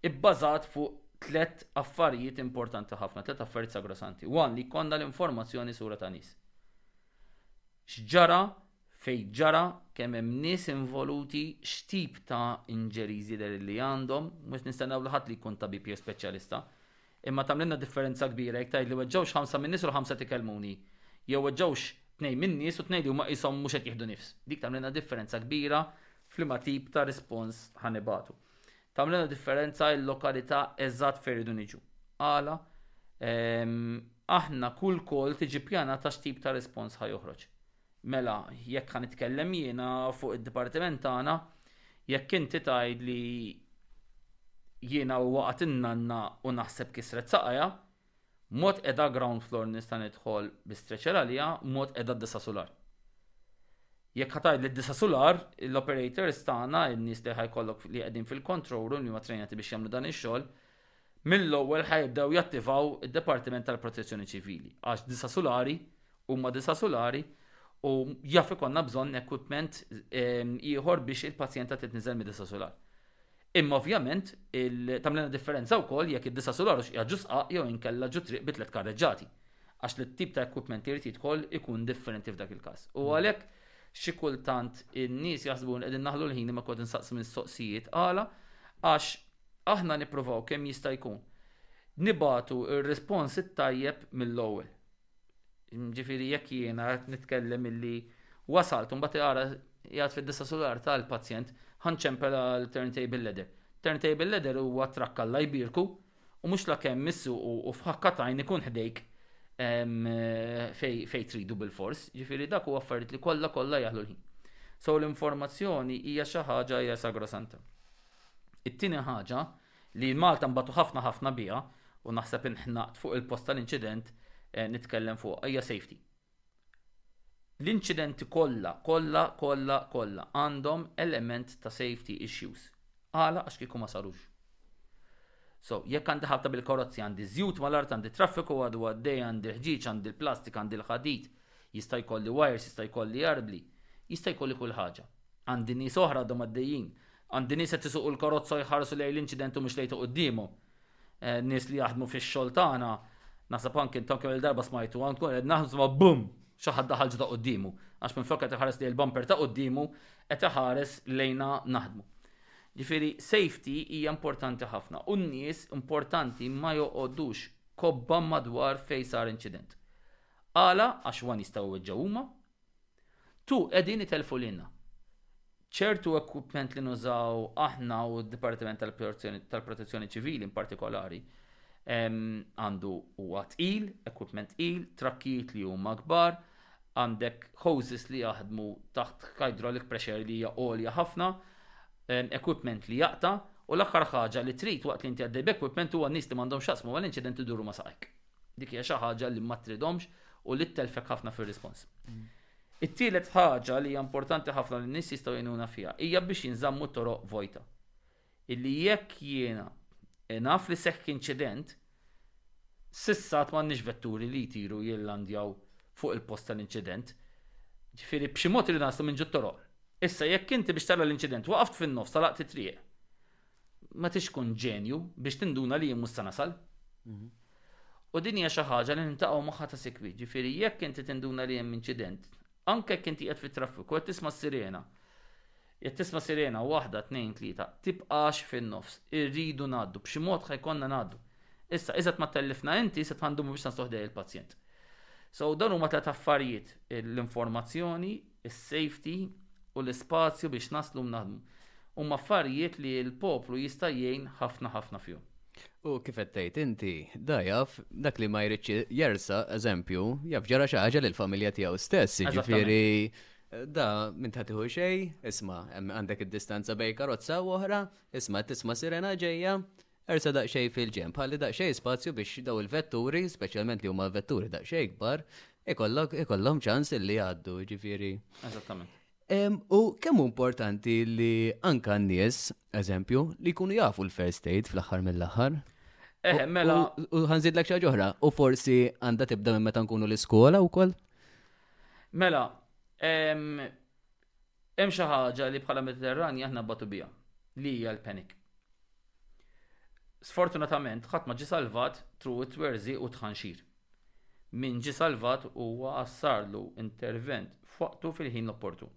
ibbażat fuq tliet affarijiet importanti ħafna, tliet affarijiet sagrosanti. One, li jkollna l-informazzjoni sura ta' nies. X'ġara, fejn ġara, kemm hemm nies involuti, x'tip ta' injuries jidher li għandhom, mhux nistennew li ħadd li jkun tabib jew speċjalista, Imma tagħmlilna differenza kbira jekk tgħidli weġġgħux ħamsa min-nies u l-ħamsa qed ikellmuni. Jew weġġgħux tnejn min-nies u tnejn li huma qishom mhux qed jieħdu nifs. Dik tagħmlilna differenza kbira f'liema tip ta' rispons ħa nibagħtu. Tagħmlilna differenza l-lokalità eżatt fejn rridu niġu. Għala? Ehm, aħna kull call tiġi ppjanata x'tip ta' rispons ħa joħroġ. Mela, jekk ħa nitkellem jiena fuq id-dipartiment tagħna, jekk inti tgħid li jiena u waqgħet in-nanna u naħseb kisret saqajha, mod qiegħda ground floor nista' nidħol bi stretcher għaliha, mod qiegħda disa' sular. Jekk ħa tgħidli disa' sular, l-operators tagħna, in-nies li ħa jkollok li qegħdin fil-control room li huma trainati biex jagħmlu dan ix-xogħol, Mill-ewwel ħa jibdew jattivaw id-Dipartiment tal-Protezzjoni Ċivili għax disa' sulari huma disa' sulari u jaf ikollna bżonn equipment ehm, ieħor biex il-pazjenta titniżel mid-disa' sular. Imma ovvjament tagħmlilna differenza wkoll jekk id-disa' sular hux qiegħed ġu sqaq jew inkella ġu triq bi tliet karreġġati għax li t-tip ta' equipment li jrid jidħol ikun differenti f'dak il-każ. U mm. għalhekk xi kultant in-nies jaħsbu qegħdin naħlu l-ħin imma kont insaqsu mistoqsijiet għala għax Aħna nippruvaw kemm jista' jkun nibagħtu r-rispons it-tajjeb mill-ewwel. Ġifieri jekk jiena qed nitkellem milli wasalt u mbagħad ara qiegħed fid-disa' sular tal-pazjent, ħa nċempel għal turntable ladder. Turntable ladder huwa trakk Alla jbierku u mhux la kemm is-suq u f'ħakka t'għajn ikun ħdejk fejn tridu bilfors. Ġifieri dak huwa affarijiet li kollha kollha jaħlu l-ħin. So l-informazzjoni hija xi ħaġa hija sagrosanta. It-tieni ħaġa li Malta nbatu ħafna ħafna biha u naħseb inħnaqt fuq il-post tal-inċident eh, nitkellem fuq hija safety. L-inċidenti kollha, kollha, kollha, kollha għandhom element ta' safety issues. Għala għax kieku ma sarux. So, jekk għandi ħabta bil-karozzi għandi żjut mal-art, għandi traffiku għadu għaddej, għandi l-ħġieġ, għandi l-plastik, għandi l-ħadid, Jista' jkolli wires, jista' jkolli arbli, jista' jkolli kull ħaġa. Għandi nies oħra għadhom għaddejjin. Għandi nies qed isuqu l-karozza u jħarsu lejn l-inċident u mhux lejn ta' quddiemhom. Nies li jaħdmu fix-xogħol tagħna, naħseb anke intom kemm il-darba smajtuha, nkun qed naħdmu nisma' bum! Xi ħadd daħal ġo ta' quddiemu, għax minflok qed iħares lejn il-bumper ta' quddiemu, qed iħares lejna naħdmu. Ġifieri safety hija importanti ħafna u n-nies importanti ma joqogħdux kobba madwar fejn sar inċident. Għala għax one jistgħu jweġġgħu huma? Tu qegħdin itellfu lilna. Ċertu equipment li nużaw aħna u d-Dipartiment tal-Protezzjoni Ċivili in partikolari għandu huwa tqil, equipment tqil, trakkijiet li huma kbar, għandek hoses li jaħdmu taħt hydraulic pressure li hija għolja ħafna, equipment li jaqta' u l-aħħar ħaġa li trid waqt li inti għaddej b'equipment huwa nies li m'għandhomx x'jaqsmu mal-inċident iduru ma' saqajk. Dik hija xi ħaġa li ma tridhomx u li telfek ħafna fir-rispons. It-tielet ħaġa li hija importanti ħafna li n-nies jistgħu jgħinuna fiha hija biex jinżammu toroq vojta. Illi jekk jiena e naf li seħħ inċident, sissat m'għandniex vetturi li jtiru jillandjaw fuq il-post tal-inċident. Ġifieri b'xi mod irid naslu minn ġut toroq. Issa jekk inti biex tara l-inċident waqaft fin-nofs tal-aqti triq Ma tix tkun ġenju biex tinduna li jien mhux se nasal. Mhm. U din hija xi ħaġa li nintaqgħu magħha ta' sikwi, ġifieri jekk inti tinduna li hemm inċident, anke jekk inti qed fit-traffiku qed tisma' sirena. Jekk tisma' sirena waħda, tnejn, tlieta, tibqax fin-nofs, irridu ngħaddu, b'xi mod ħajkonna ngħaddu. Issa, iżgħat ma tellifna inti, se tħandumu biex nasluħ dej il-pazjent. So, dan huma tliet affarijiet, l-informazzjoni, is-safety u l-ispazju biex naslu u naħdmu. Huma affarijiet li l-poplu jista' jgħin ħafna ħafna fihom. U kif qed tgħid inti, da jaf, dak li ma jridx jersaq, eżempju, jaf ġara xi ħaġa lill-familja tiegħu stess, jiġifieri da minn ta' tieħu xejn, isma' hemm għandek id-distanza bejn karozza u oħra, isma' tisma' sirena ġejja, Ersa' daqsxejn fil-ġenb, ħalli daqsxejn spazju biex dawn il-vetturi, speċjalment li huma vetturi daqsxejn kbar, ikollok ikollhom ċans li jgħaddu, ġifieri. Eżattament. U kemm hu importanti li anka n-nies, eżempju, li jkunu jafu l-first aid fl-aħħar mill-aħħar? Eh, mela. U ħanżidlek xi ġoħra, u forsi għandha tibda minn meta nkunu l-iskola wkoll? Mela, Hemm xi ħaġa li bħala Mediterranji aħna nbatu biha, li hija l-panic. Sfortunatament ħadd ma ġie salvat through it-twerżiq u t-tħanxir. Min ġie salvat huwa għax sarlu intervent f'waqtu fil-ħin l-opportun.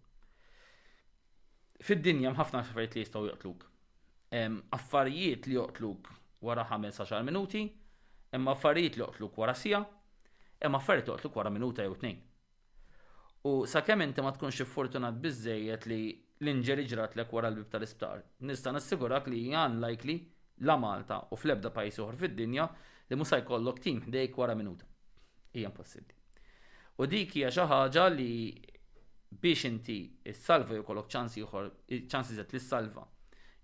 Fid-dinja hemm ħafna affarijiet li jistgħu joqtluk. Hemm affarijiet li joqtluk wara ħames għaxar minuti, hemm affarijiet li joqtluk wara siegħa, hemm affarijiet li joqtluk wara minuta jew tnejn. U sakemm inti ma tkunx iffurtunat biżżejjed li l-injury ġratlek wara l-bieb tal-isptar, nista' nassigurak li hija unlikely la Malta u fl-ebda pajjiż ieħor fid-dinja li mhu sa jkollok tim ħdejk wara minuta. Hija impossibbli. U dik hija xi ħaġa li biex inti ssalva jew ikollok ċans ieħor, ċans iżgħed li ssalva,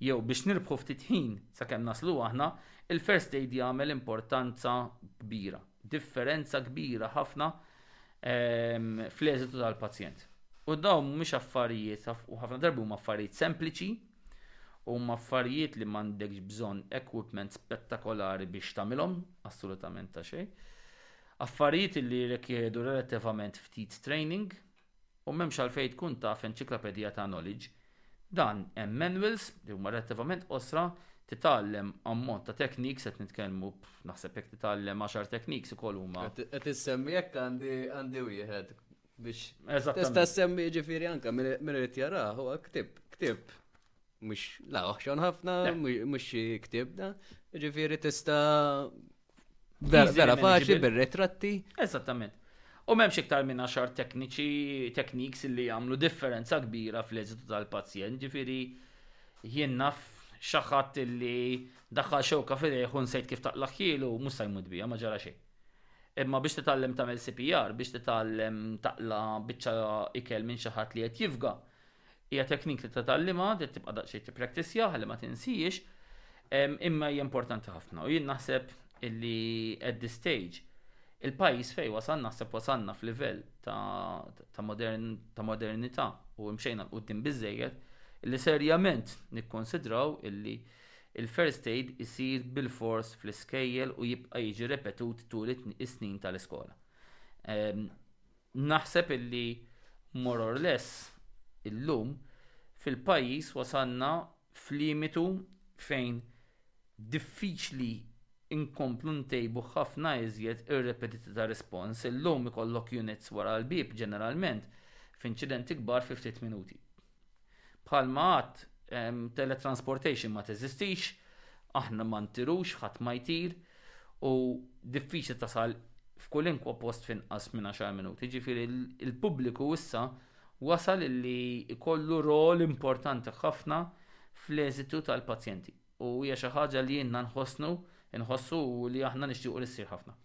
jew biex nirbħu ftit ħin sakemm naslu aħna, il-first aid jagħmel importanza kbira. differenza kbira ħafna fl-eżitu tal-pazjent. U dawn mhumiex affarijiet, u ħafna darbi huma affarijiet sempliċi, huma affarijiet li m'għandekx bżonn equipment spettakolari biex tagħmilhom, assolutament ta' xejn. Affarijiet li jirrikjedu relattivament ftit training, U m'hemmx għalfejn tkun taf enċiklapedija ta' knowledge. Dan hemm manuals li huma relattivament qosra, titgħallem ammont ta' techniques, qed nitkellmu naħseb jekk titgħallem għaxar techniques ukoll huma. Qed issemmi hekk għandi wieħed biex tista' ssemmi jiġifieri anke min irid jarah huwa ktieb, ktieb mhux la oħxon ħafna, mhux xi ktieb da, jiġifieri tista' Vera faċli bir-retratti. Eżattament. U m'hemmx iktar minn għaxar tekniċi, tekniks li jagħmlu differenza kbira fl-eżitu tal-pazjent, ġifieri jien naf xaħat li daħħal xewka fidejh u nsejt kif taqlaħħielu mhux se jmut bija ma ġara xejn. Imma biex titgħallem tagħmel CPR, biex titgħallem taqla biċċa ikel minn xi ħadd li qed jifga, Hija teknik li titgħallimha, trid tibqa' daqsxejn tippraktissja ħalli ma tinsihiex, imma hija importanti ħafna. U jien naħseb illi at this stage il-pajjiż fejn wasal naħseb wasalna f'livell ta' modern ta' modernità u mxejna l quddiem biżejjed li serjament nikkonsidraw illi il-first aid isir bil-fors fl-iskejjel u jibqa' jiġi repetut tul is-snin tal-iskola. Naħseb illi more or less illum fil-pajjiż wasalna f'limitu fejn diffiċli nkomplu ntejbu ħafna iżjed ir-rapidità ta' rispons. Illum ikollok units wara l-bieb ġeneralment f'inċidenti kbar fi ftit minuti. Bħalma għadt, teletransportation ma teżistix, aħna ma ntirux, ħadd ma jtir, u diffiċli tasal f'kulinkwa post f'inqas minn 10 minuti. Ġifieri il-pubbliku issa wasal li jkollu rol importanti ħafna fl-eżitu tal-pazjenti. U hija xi ħaġa li ilna nħossnu, inħossu u li aħna nixtiequ li ssir ħafna.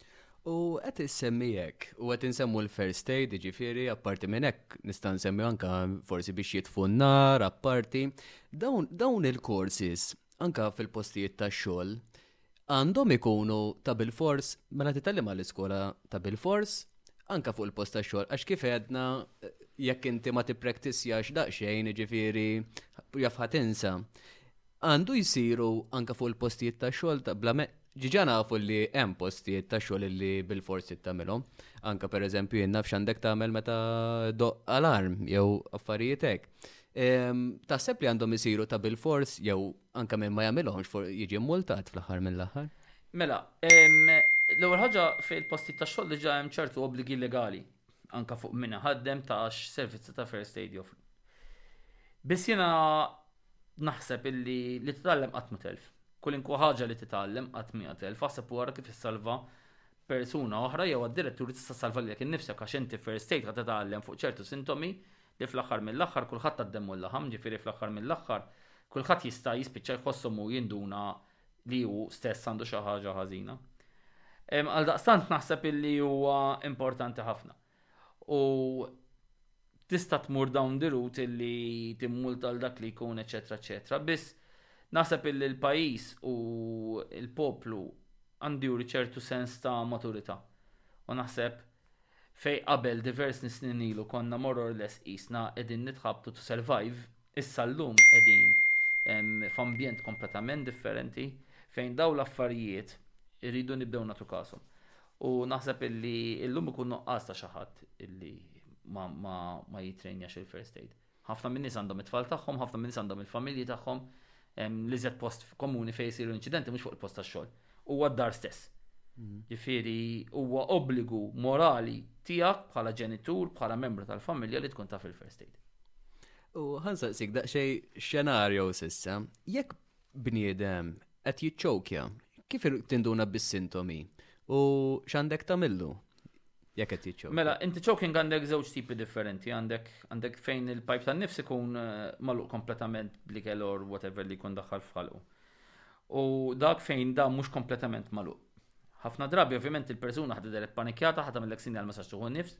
U qed issemmi hekk, u qed insemmu l-first aid, jiġifieri apparti minn hekk nista' nsemmi anke forsi biex jitfu n-nar, apparti. Dawn, dawn il-courses, anke fil-postijiet tax-xogħol, għandhom ikunu ta' bil-fors, mela titgħallem għall-iskola ta' bil-fors, anke fuq il-post tax-xogħol, għax kif għedna jekk inti ma tippractisjax daqsxejn, jiġifieri jaf ħatinsa. għandu jsiru anke fuq il-postijiet tax-xogħol ta' bla Ġiġa nafu li hemm postijiet ta' xogħol li bil-fors trid tagħmilhom. Anke pereżempju jien naf x'għandek tagħmel meta doq alarm jew affarijiet hekk. Ehm, taħseb li għandhom isiru ta' bil-fors jew anke minn ma jagħmilhomx jiġi multat fl-aħħar mill-aħħar? Mela, ehm, l-ewwel ħaġa fil-postijiet ta' xogħol diġà hemm ċertu obbligi legali anke fuq minn ħaddem ta' servizzi ta' first aid joffri. Biss jiena Naħseb illi li titgħallem qatt ma telf. Kulinkwa ħaġa li titgħallem qatt mija telf. Aħseb u ara kif issalva persuna oħra jew addirittur tista' salva lilek innifsek għax inti first aid ħadd titgħallem fuq ċertu sintomi li fl-aħħar mill-aħħar kulħadd għad-demm u l-laħam, ġifieri fl-aħħar mill-aħħar kulħadd jista' jispiċċa jħosshom u jinduna li hu stess għandu xi ħaġa ħażina. Għaldaqstant naħseb illi huwa importanti ħafna. U tista' tmur down the route illi timmulta għal dak li jkun eċetera eċetera. Biss naħseb illi l-pajjiż u l-poplu għandu juri ċertu sens ta' maturità. U naħseb fej qabel divers snin ilu konna more or less qisna qegħdin nitħabtu to survive, issa llum qegħdin f'ambjent kompletament differenti fejn dawn l-affarijiet irridu nibdew nagħtu kasom. U naħseb illi illum ikun noqqas ta' xi ħadd illi ma, ma, ma jitrejnjax il-first aid. Ħafna minn nies għandhom it-tfal tagħhom, ħafna minn nies għandhom il-familji tagħhom, li żed post komuni fejn jsiru inċidenti mhux fuq il-post tax-xogħol. Huwa d-dar stess. Mhm. Ġifieri huwa obbligu morali tiegħek bħala ġenitur, bħala membru tal-familja li tkun taf il-first aid. U ħansaqsik daqsxejn xenarju sissa, jekk bniedem qed jiċċokja, kif tinduna bis-sintomi u x'għandek tagħmillu jekk qed jiċċokja? Mela, inti choking għandek żewġ tipi differenti, għandek għandek fejn il-pipe tan-nifs ikun eh, magħluq kompletament bl-ikel or whatever li jkun daħħal f'ħalqu. U dak fejn da mhux kompletament magħluq. Ħafna drabi ovvjament il-persuna ħadda deret panikjata, ħadda mill-eksin għal masaġġ tuħu nifs.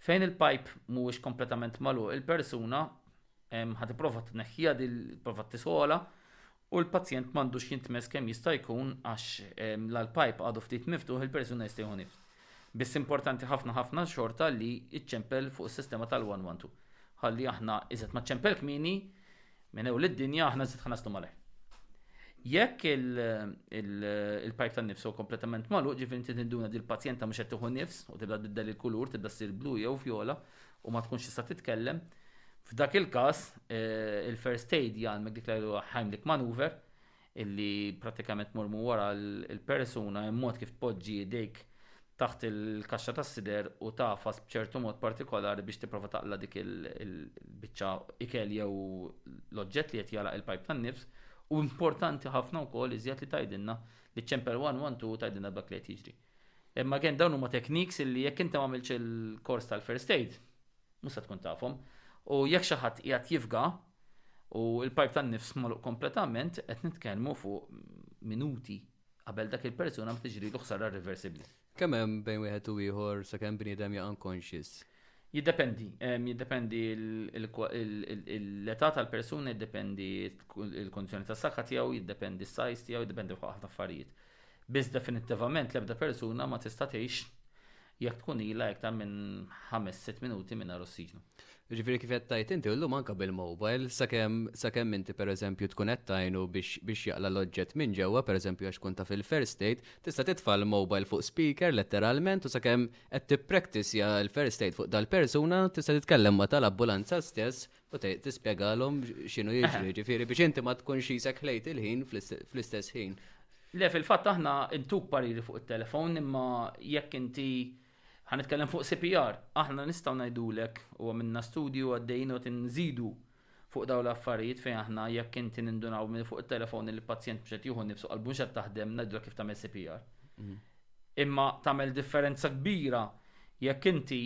Fejn il-pipe mhuwiex kompletament magħluq, il-persuna Ħa tipprova tneħħiha din tipprova tisola u l-pazjent m'għandux jintmess kemm jista' jkun għax la l-pipe għadu ftit miftuħ il-persuna jista' jieħu nifs. Biss importanti ħafna ħafna xorta li iċċempel fuq is-sistema tal-112. Ħalli aħna iżet ma ċempel kmini minn ewl id-dinja aħna iżet ħanastu malajr. Jekk il-pipe tan-nifsu kompletament magħluq, ġifieri inti tinduna dil pazjenta mhux qed tieħu nifs u tibda tbiddel il-kulur, tibda ssir blu jew vjola, u ma tkunx tista' titkellem, f'dak il-każ il-first aid jgħalmek dik l Heimlich maneuver illi pratikament mur minn wara l-persuna hemm mod kif tpoġġi jdejk taħt il-kaxxa tas-sider u tafas b'ċertu mod partikolari biex tipprova taqla dik il-biċċa ikel jew l-oġġett li qed jagħlaq il-pajp tan-nifs u importanti ħafna wkoll iżjed li tgħidilna li ċempel 112 tgħidilna dak li qed jiġri. Imma again dawn huma techniques illi jekk inti m'għamiltx il-kors tal-first aid, mhux se tkun tafhom. U jekk xi ħadd qiegħed jifga u l-pajp tan-nifs magħluq kompletament qed nitkellmu fuq minuti qabel dak il-persuna ma tiġrilu ħsara irreversibbli. Kemm hemm bejn wieħed u ieħor sakemm bniedem jaqa' unconscious? Jiddependi, jiddependi l-età tal-persuna, jiddependi l-kundizzjoni tas-saħħa tiegħu, jiddependi s-size tiegħu, jiddependi fuq ħafna affarijiet. Biss definittivament l-ebda persuna ma tista' tgħix jekk tkun ilha iktar minn 5-6 minuti minn ossiġnu. Ġifieri kif qed tajt inti llum anke bil-mobile sakemm sakemm inti pereżempju tkun qed tajnu biex biex jaqla' l-oġġett minn ġewwa pereżempju għax tkun taf il-first aid, tista' titfa' l-mobile fuq speaker letteralment u sakemm qed tippraktizja l-first aid fuq dal-persuna tista' titkellem ma' tal-ambulanza stess u tispjegalhom x'inhu jiġri, eh. ġifieri biex inti ma tkunx isek ħlejt il-ħin fl-istess ħin. Le fil-fatt aħna intuk pariri fuq it-telefon imma jekk inti ħanitkellem fuq CPR, aħna nistgħu ngħidulek u għamilna studju għaddejn u tinżidu nżidu Fuq dawn l-affarijiet fejn aħna jekk inti nindunaw minn fuq it-telefon li l-pazjent mhux qed jieħu nnifsu qalbu mhux qed taħdem ngħidulek kif tagħmel CPR. Imma tagħmel differenza kbira jekk inti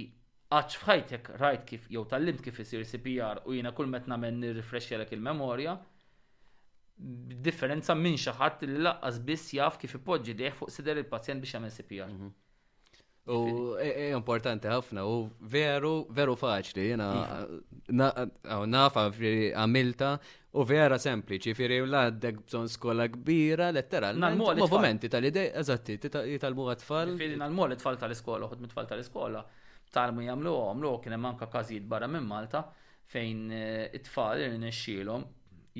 qattx f'ħajtek rajt kif jew tgħallimt kif isir CPR u jiena kull ma qed nagħmel nirrifrexxjalek il-memorja b'differenza minn xi ħadd li lanqas biss jaf kif ipoġġi idejh fuq sider il-pazjent biex jagħmel CPR. U e, e, importanti ħafna, u veru, veru faċli, jena iva. nafa għamilta, u vera sempliċi, firri u laddek bżon skola kbira, letteral, movimenti tal-idej, eżatti, jitalmu għatfall. Firri nalmu l-tfal tal-iskola, uħud mit-tfal tal-iskola, talmu jamlu għamlu, kien hemm anka każijiet barra minn Malta, fejn e, it-tfal irnexxielhom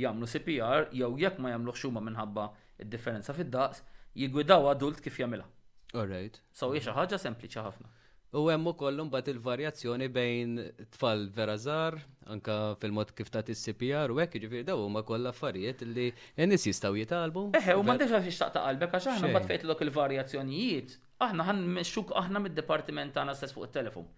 jamlu CPR, jew jekk ma jamlu xuma minħabba id-differenza fid-daqs, jiggwidaw adult kif jagħmilha. Alright. So hi xi ħaġa sempliċi ħafna. U hemm ukoll imbagħad il-varjazzjoni bejn tfal vera żgħar, anka fil-mod kif tagħti CPR u hekk jiġifieri daw huma kollha affarijiet li n-nies jistgħu jitgħalbu. Eħe, u m'għandekx għalfiex taqta' qalbek għax aħna mbagħad fejn lok il-varjazzjonijiet, aħna ħan mexxuk aħna mid-dipartiment tagħna stess fuq it-telefon.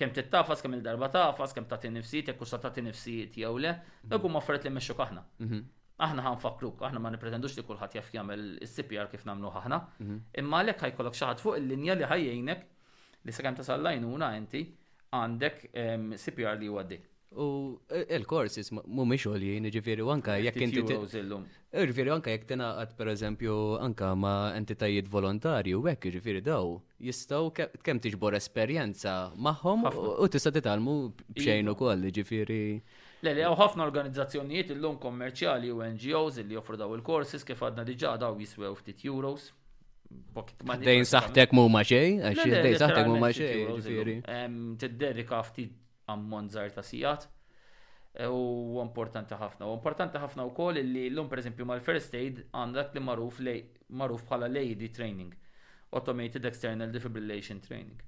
Kemm tittafas, kemm il-darba tafas, kemm tagħti nifsijiet, jekk sa tagħti nifsijiet jew le, dak huma affarijiet li mexxuk aħna. Mhm. Aħna ħa nfakkruk, aħna ma nippretendux li kulħadd jaf jagħmel is-CPR kif nagħmluh aħna, mhm. imma għalhekk ħajkollok xi ħadd fuq il-linja li ħajjejnek li sakemm tasal lajnuna inti għandek ehm, CPR li huwa dik. U e, il-korsis mumiex għoljien, ġifiri, anka jekk inti. Ġifiri, anka jekk tinaqat, per eżempju, anka ma entitajiet volontarju, hekk ġifiri daw, jistaw kemm tiġbor esperjenza maħħom u tista' titalmu bxejn iva. ukoll, ġifiri. Le, le, hawn ħafna organizzazzjonijiet illum kommerċjali u NGOs illi joffru daw il-courses kif għadna diġà daw jiswew ftit euros. Dejn saħtek mu ma xej, għax dejn saħtek mu ma xej. Tiddedika ftit ammont żgħar ta' sigħat. E, u importanti ħafna. U importanti ħafna wkoll li llum pereżempju mal-first aid għandek li magħruf li magħruf bħala l-AED training, Automated External Defibrillation Training.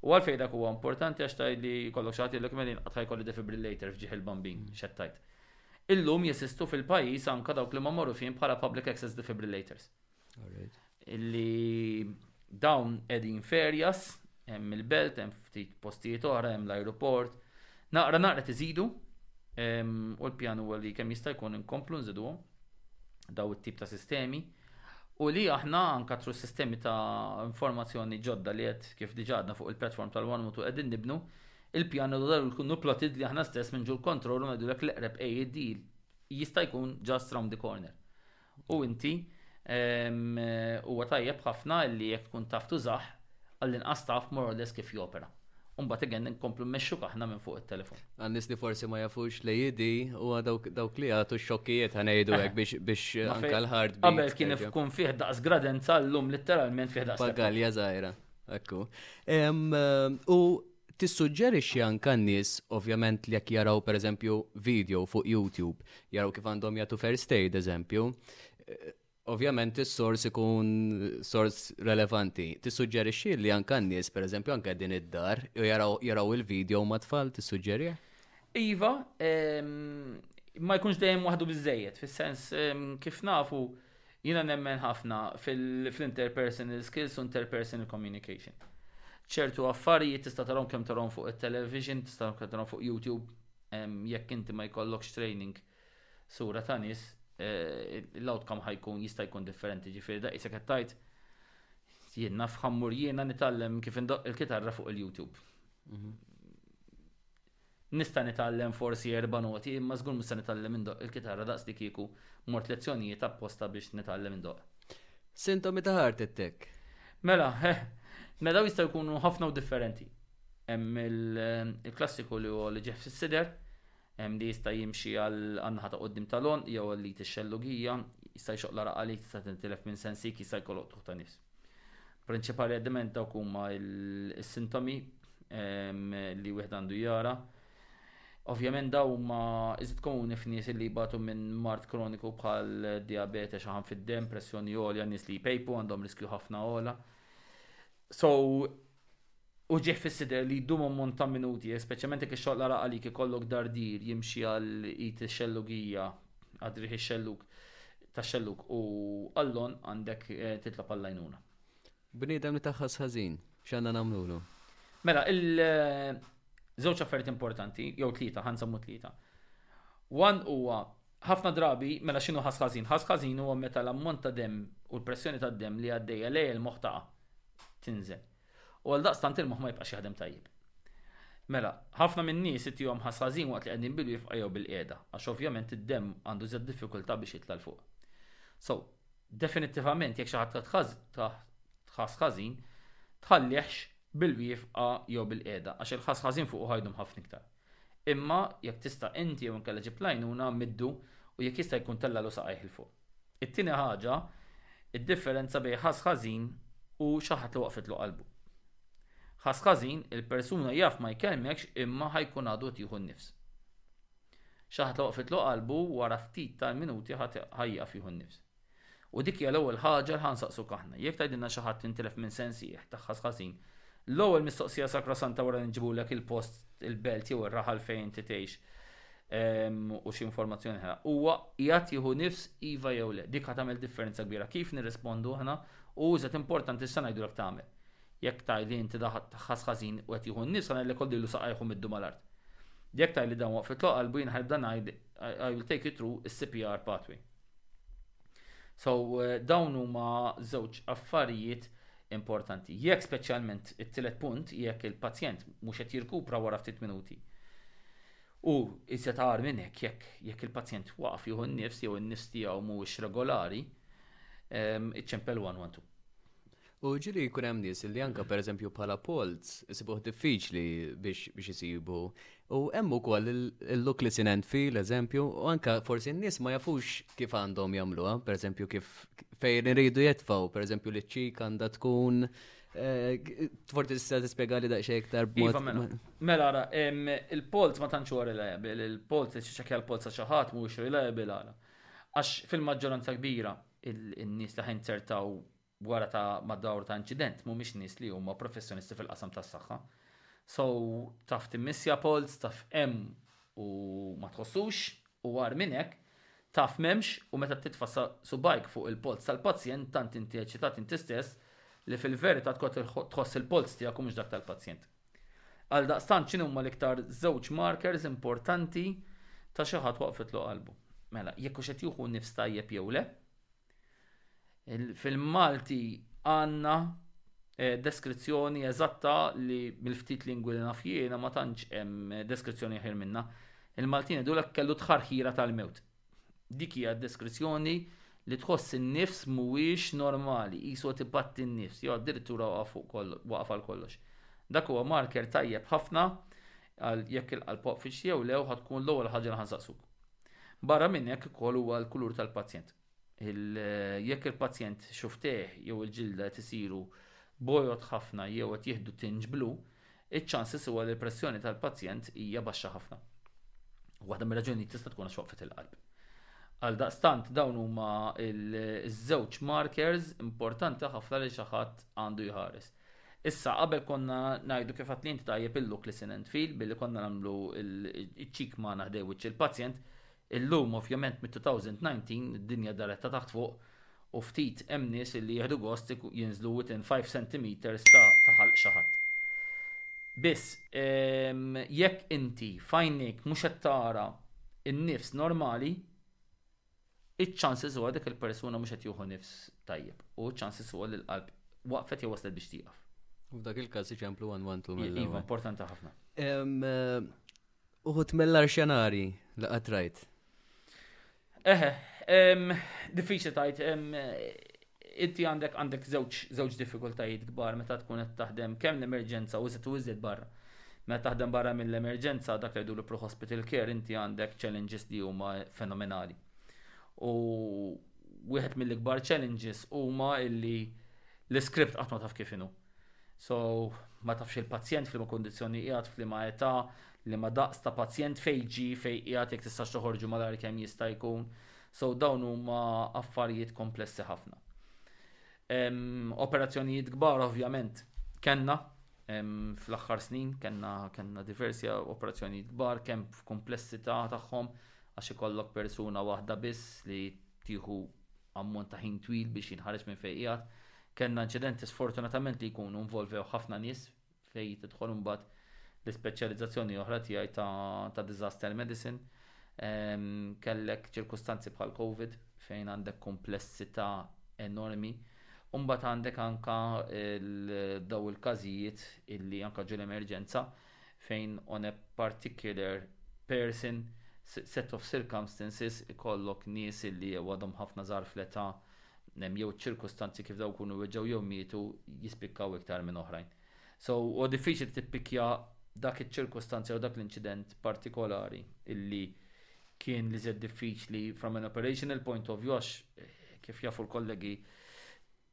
U għalfejn dak huwa importanti għax tgħid li jkollok xi ħadd jgħidlek mela jien qatt jkolli defibrillator f'ġieħ il-bambin, mm. x'qed tgħid. Illum jesistu fil-pajjiż anke dawk li ma magħrufin bħala public access defibrillators. Illi Dawn qegħdin f'areas, hemm il-belt, hemm ftit postijiet oħra, hemm l-ajruport. Naqra naqra qed iżidu ehm, u l-pjan huwa li kemm jista' jkun inkomplu nżiduhom daw it-tip ta' sistemi u li aħna nkatru sistemi ta' informazzjoni ġodda li qed kif diġà għadna fuq il-platform tal-One Mutu qegħdin nibnu il-pjan u dar jkunu plotted li aħna stess minn ġul kontroll u ngħidulek l-eqreb AED jista' jkun just round the corner. U inti, huwa tajjeb ħafna li jekk tkun taf tużah, għall-inqas taf more or less kif jopera. U mbagħad again inkomplu mmexxuk aħna minn fuq it-telefon. Għan-nies li forsi ma jafux l-AED huwa dawk li jagħtu x-xokkijiet ħa ngħidu hekk biex anke l-ħard. Qabel kien ikun fih daqs gradenza llum litteralment fih daqs. Pagalja żgħira. Ekku. U Tissuġġerixxi anke għan-nies, ovvjament li jekk jaraw pereżempju video fuq YouTube, jaraw kif għandhom jagħtu first aid, eżempju, ovvjament is-sors ikun sors relevanti. Tissuġġerixxi li anke għan-nies, pereżempju anke din id-dar, jaraw il-video mat-tfal, tissuġġerih? Iva, ma jkunx dejjem waħdu biżżejjed, fis-sens kif nafu Jiena nemmen ħafna fl-interpersonal skills u interpersonal communication. Ċertu affarijiet tista' tarahom kemm tarahom fuq it-television, tista' tarahom kemm tarahom fuq YouTube, jekk inti ma jkollokx training sura ta' nies, eh, l-outcome ħajkun jista' jkun differenti. Ġifieri da qisek qed tgħid jien naf ħammur jiena nitgħallem kif indoqq il-kitarra fuq il-YouTube. Mhm. Nista' nitgħallem forsi erba' noti imma żgur mhux se nitgħallem indoqq il-kitarra daqs li kieku mort lezzjonijiet apposta biex nitgħallem indoqq. Sintomi ta' heart attack. Mela, eh! Mela dawn jistgħu jkunu ħafna u differenti. Hemm il-klassiku li huwa li ġieħ fis-sider, hemm li jista' jimxi għan-naħa ta' quddiem tal-għonq jew għal id ix-xellugija, jista' jxoqlar għalik, tista' tintilef minn sensik, jista' jkollok tuħ ta' nifs. Prinċipali għad-diment dawk huma s-sintomi li wieħed għandu jara. Ovvjament daw huma iżid komuni f'nies li jbatu minn mart kroniku bħal diabete, xaħan fid-dem, pressjoni għolja, nies li jpejpu għandhom riskju ħafna għola. So, u ġie fis-sider li jdum ammont ta' minuti, speċjalment jekk ix-xogħol qala' għalik ikollok dardir jimxi għal id ix-xellugija, għad-driegħ ix-xellug, tax-xellug u għall-għonq għandek titlob għall-għajnuna. Bniedem li taħħas ħażin, x'għandna nagħmlulu? Mela, il żewġ affarijiet importanti, jew tlieta, ħa nsemmu tlieta. One huwa ħafna drabi mela x'inhu ħass ħażin. Ħass ħażin huwa meta l-ammont ta' demm u l-pressjoni tad-demm li għaddejja lejn il-moħħ taqa' tinżel. U għaldaqstant il-moħħ ma jibqax jaħdem tajjeb. Mela, ħafna min-nies itihom ħass ħażin waqt li qegħdin bil-wieqfa jew bil-qiegħda, għax ovvjament id-demm għandu iżjed diffikultà biex jitla' 'l fuq. So, definittivament jekk xi ħadd tħass ħażin, tħallihx bil-wieqfa jew bil-qiegħda, għax il-ħass ħażin fuqu ħa jdum ħafna iktar. Imma, jekk tista' inti jew inkella ġib l-għajnuna, middu, u jekk jista' jkun tellagħlu saqajh 'il fuq. It-tieni ħaġa, id-differenza bejn ħass ħażin u xi ħadd li waqfitlu qalbu. Ħass ħażin, il-persuna jaf ma jkellmekx imma ħajkun għadu qed jieħu n-nifs. Xi ħadd li waqfitlu qalbu wara ftit tal-minuti ħajjaf jieħu n-nifs. U dik hija l-ewwel ħaġa li ħansaqsuk aħna. Jekk tgħidilna xi ħadd intilef minn sensih ta' ħass ħażin, L-ewwel mistoqsija sakrosanta wara li nġibulek il-post, il-belt jew ir-raħal fejn inti tgħix u xi informazzjoni oħra. Huwa qiegħed jieħu nifs iva jew le. Dik ħa tagħmel differenza kbira kif nirrispondu aħna u iżgħet importanti x'se ngħidulek tagħmel. Jekk tgħidli inti da ħass ħażin u qed jieħu n-nifs ngħidlek oddillu saqajh u middu mal-art. Jekk tgħidli dan waqfitlu qalbu jien ħanibda ngħid I will take you through is-CPR pathway. So eh, dawn huma żewġ affarijiet importanti. Jekk speċjalment it-tielet punt jekk il-pazjent mhux qed jirkupra wara ftit minuti. U iżjed għar minn hekk jekk jekk il-pazjent waqaf jieħu n-nifs jew n-nifs tiegħu mhuwiex regolari, ehm, iċ-ċempel 112. U ġieli jkun hemm nies li anke pereżempju bħala polz isibuh diffiċli biex biex isibu. U hemm ukoll il-look, listen and feel, eżempju, u anke forsi n-nies ma jafux kif għandhom jagħmluha, pereżempju kif fejn iridu jitfgħu, pereżempju li ċ-ċik għandha tkun eh, forsi tista' tispjegali daqsxejn iktar b'mod. Iva, mela. Mela, ara, em, il-polz ma tantx huwa reliable, il-polz li ċeċekja l-polz ta' xi ħadd mhuwiex reliable ara. Għax fil-maġġoranza kbira il- in-nies li ħajnzertaw wara ta' mad-dwar ta' inċident mhumiex nies li huma professjonisti fil-qasam tas-saħħa. So taf timmissja polz, taf hemm u ma tħossux u agħar minn hekk, taf m'hemmx u meta titfa' subgħajk fuq il-polz tal-pazjent tant inti eċitat inti stess li fil-verità tkun qed tħoss il-polz tiegħek u mhux dak tal-pazjent. Għaldaqstant x'inhuma l-iktar żewġ markers importanti ta' xi ħadd waqfitlu qalbu? Mela, jekk hux qed jieħu n-nifs tajjeb jew le, Fil-Malti għandna eh, deskrizzjoni eżatta li mill-ftit lingwi li naf jiena ma tantx hemm eh, deskrizzjoni ħir minna. Il-Maltin idulek kellu tħarħira tal-mewt. Dik hija deskrizzjoni li tħoss in-nifs mhuwiex normali, qisu qed ibatti n-nifs, jew addirittura waqaf fuq waqaf għal kollox. Dak huwa marker tajjeb ħafna għal jekk il-qalb waqfitx jew lew ħad tkun l-ewwel ħaġa li ħansaqsuk. Barra minn hekk ukoll huwa l-kulur tal-pazjent. Jekk il-pazjent xuftejh jew il-ġilda qed isiru bojod ħafna jew qed jieħdu tinġ blu, iċ-ċanses huwa li l-pressjoni tal-pazjent hija baxxa ħafna. Waħda mir-raġunijiet tista' tkun għax waqfet il-qalb. Għaldaqstant dawn huma ż-żewġ markers importanti ħafna li xi ħadd għandu jħares. Issa qabel konna ngħidu kif għad li inti tajjeb il-look, listen and feel billi konna nagħmlu ċ-ċik magħna ħdej wiċċ il-pazjent, Illum ovvjament mit-2019 id-dinja daret ta' taħt fuq u ftit hemm nies li jieħdu gost jinżlu within five centimetres ta' ta' ħalq xi ħadd. Biss, jekk inti f'għajnejk mhux qed tara n-nifs normali, iċ-chances huwa dik il-persuna mhux qed jieħu nifs tajjeb u ċ-chances huwa li l-qalb waqfet jew waslet biex tieqaf. U f'dak il-każ iċemplu 112 mill-ewwel. Iva, importanti ħafna. Uħut mill-ar xenari li qatt rajt. Eħe, diffiċli tajt, inti għandek għandek żewġ diffikultajiet kbar meta tkun qed taħdem kemm l-emerġenza u żitu iżjed barra. Meta taħdem barra mill-emerġenza dak li jdu pro hospital care inti għandek challenges li huma fenomenali. U wieħed mill-ikbar challenges huma illi l-iskript qatt ma taf kif inhu. So, ma tafx il-pazjent f'liema kundizzjoni qiegħed, f'liema età, liema daqs ta' pazjent fejn ġi, fejn qiegħed jekk tistax toħorġu malajr kemm jista' jkun. So dawn huma affarijiet komplessi ħafna. Um, operazzjonijiet kbar ovvjament kenna um, fl-aħħar snin kenna kenna diversi operazzjonijiet kbar kemm f'komplessità tagħhom għax ikollok persuna waħda biss li tieħu ammont ta' ħin twil biex jinħareġ minn fejqijat Kellna inċidenti sfortunatament li jkunu involvew ħafna nies fejn tidħol imbagħad l-ispeċjalizzazzjoni oħra tiegħi ta', ta disaster medicine. Ehm, kellek ċirkustanzi bħal COVID fejn għandek komplessità enormi. Umbat għandek anka daw il-każijiet illi anka ġol emerġenza fejn on a particular person set of circumstances ikollok nies illi għadhom ħafna żgħar fl-età jew ċirkustanzi kif dawk ikunu weġġgħu jew mietu jispikkaw iktar minn oħrajn. So, huwa diffiċli li tippikkja dak iċ-ċirkustanza jew dak l-inċident partikolari illi kien l-iżjed diffiċli from an operational point of view għax kif jafu l-kollegi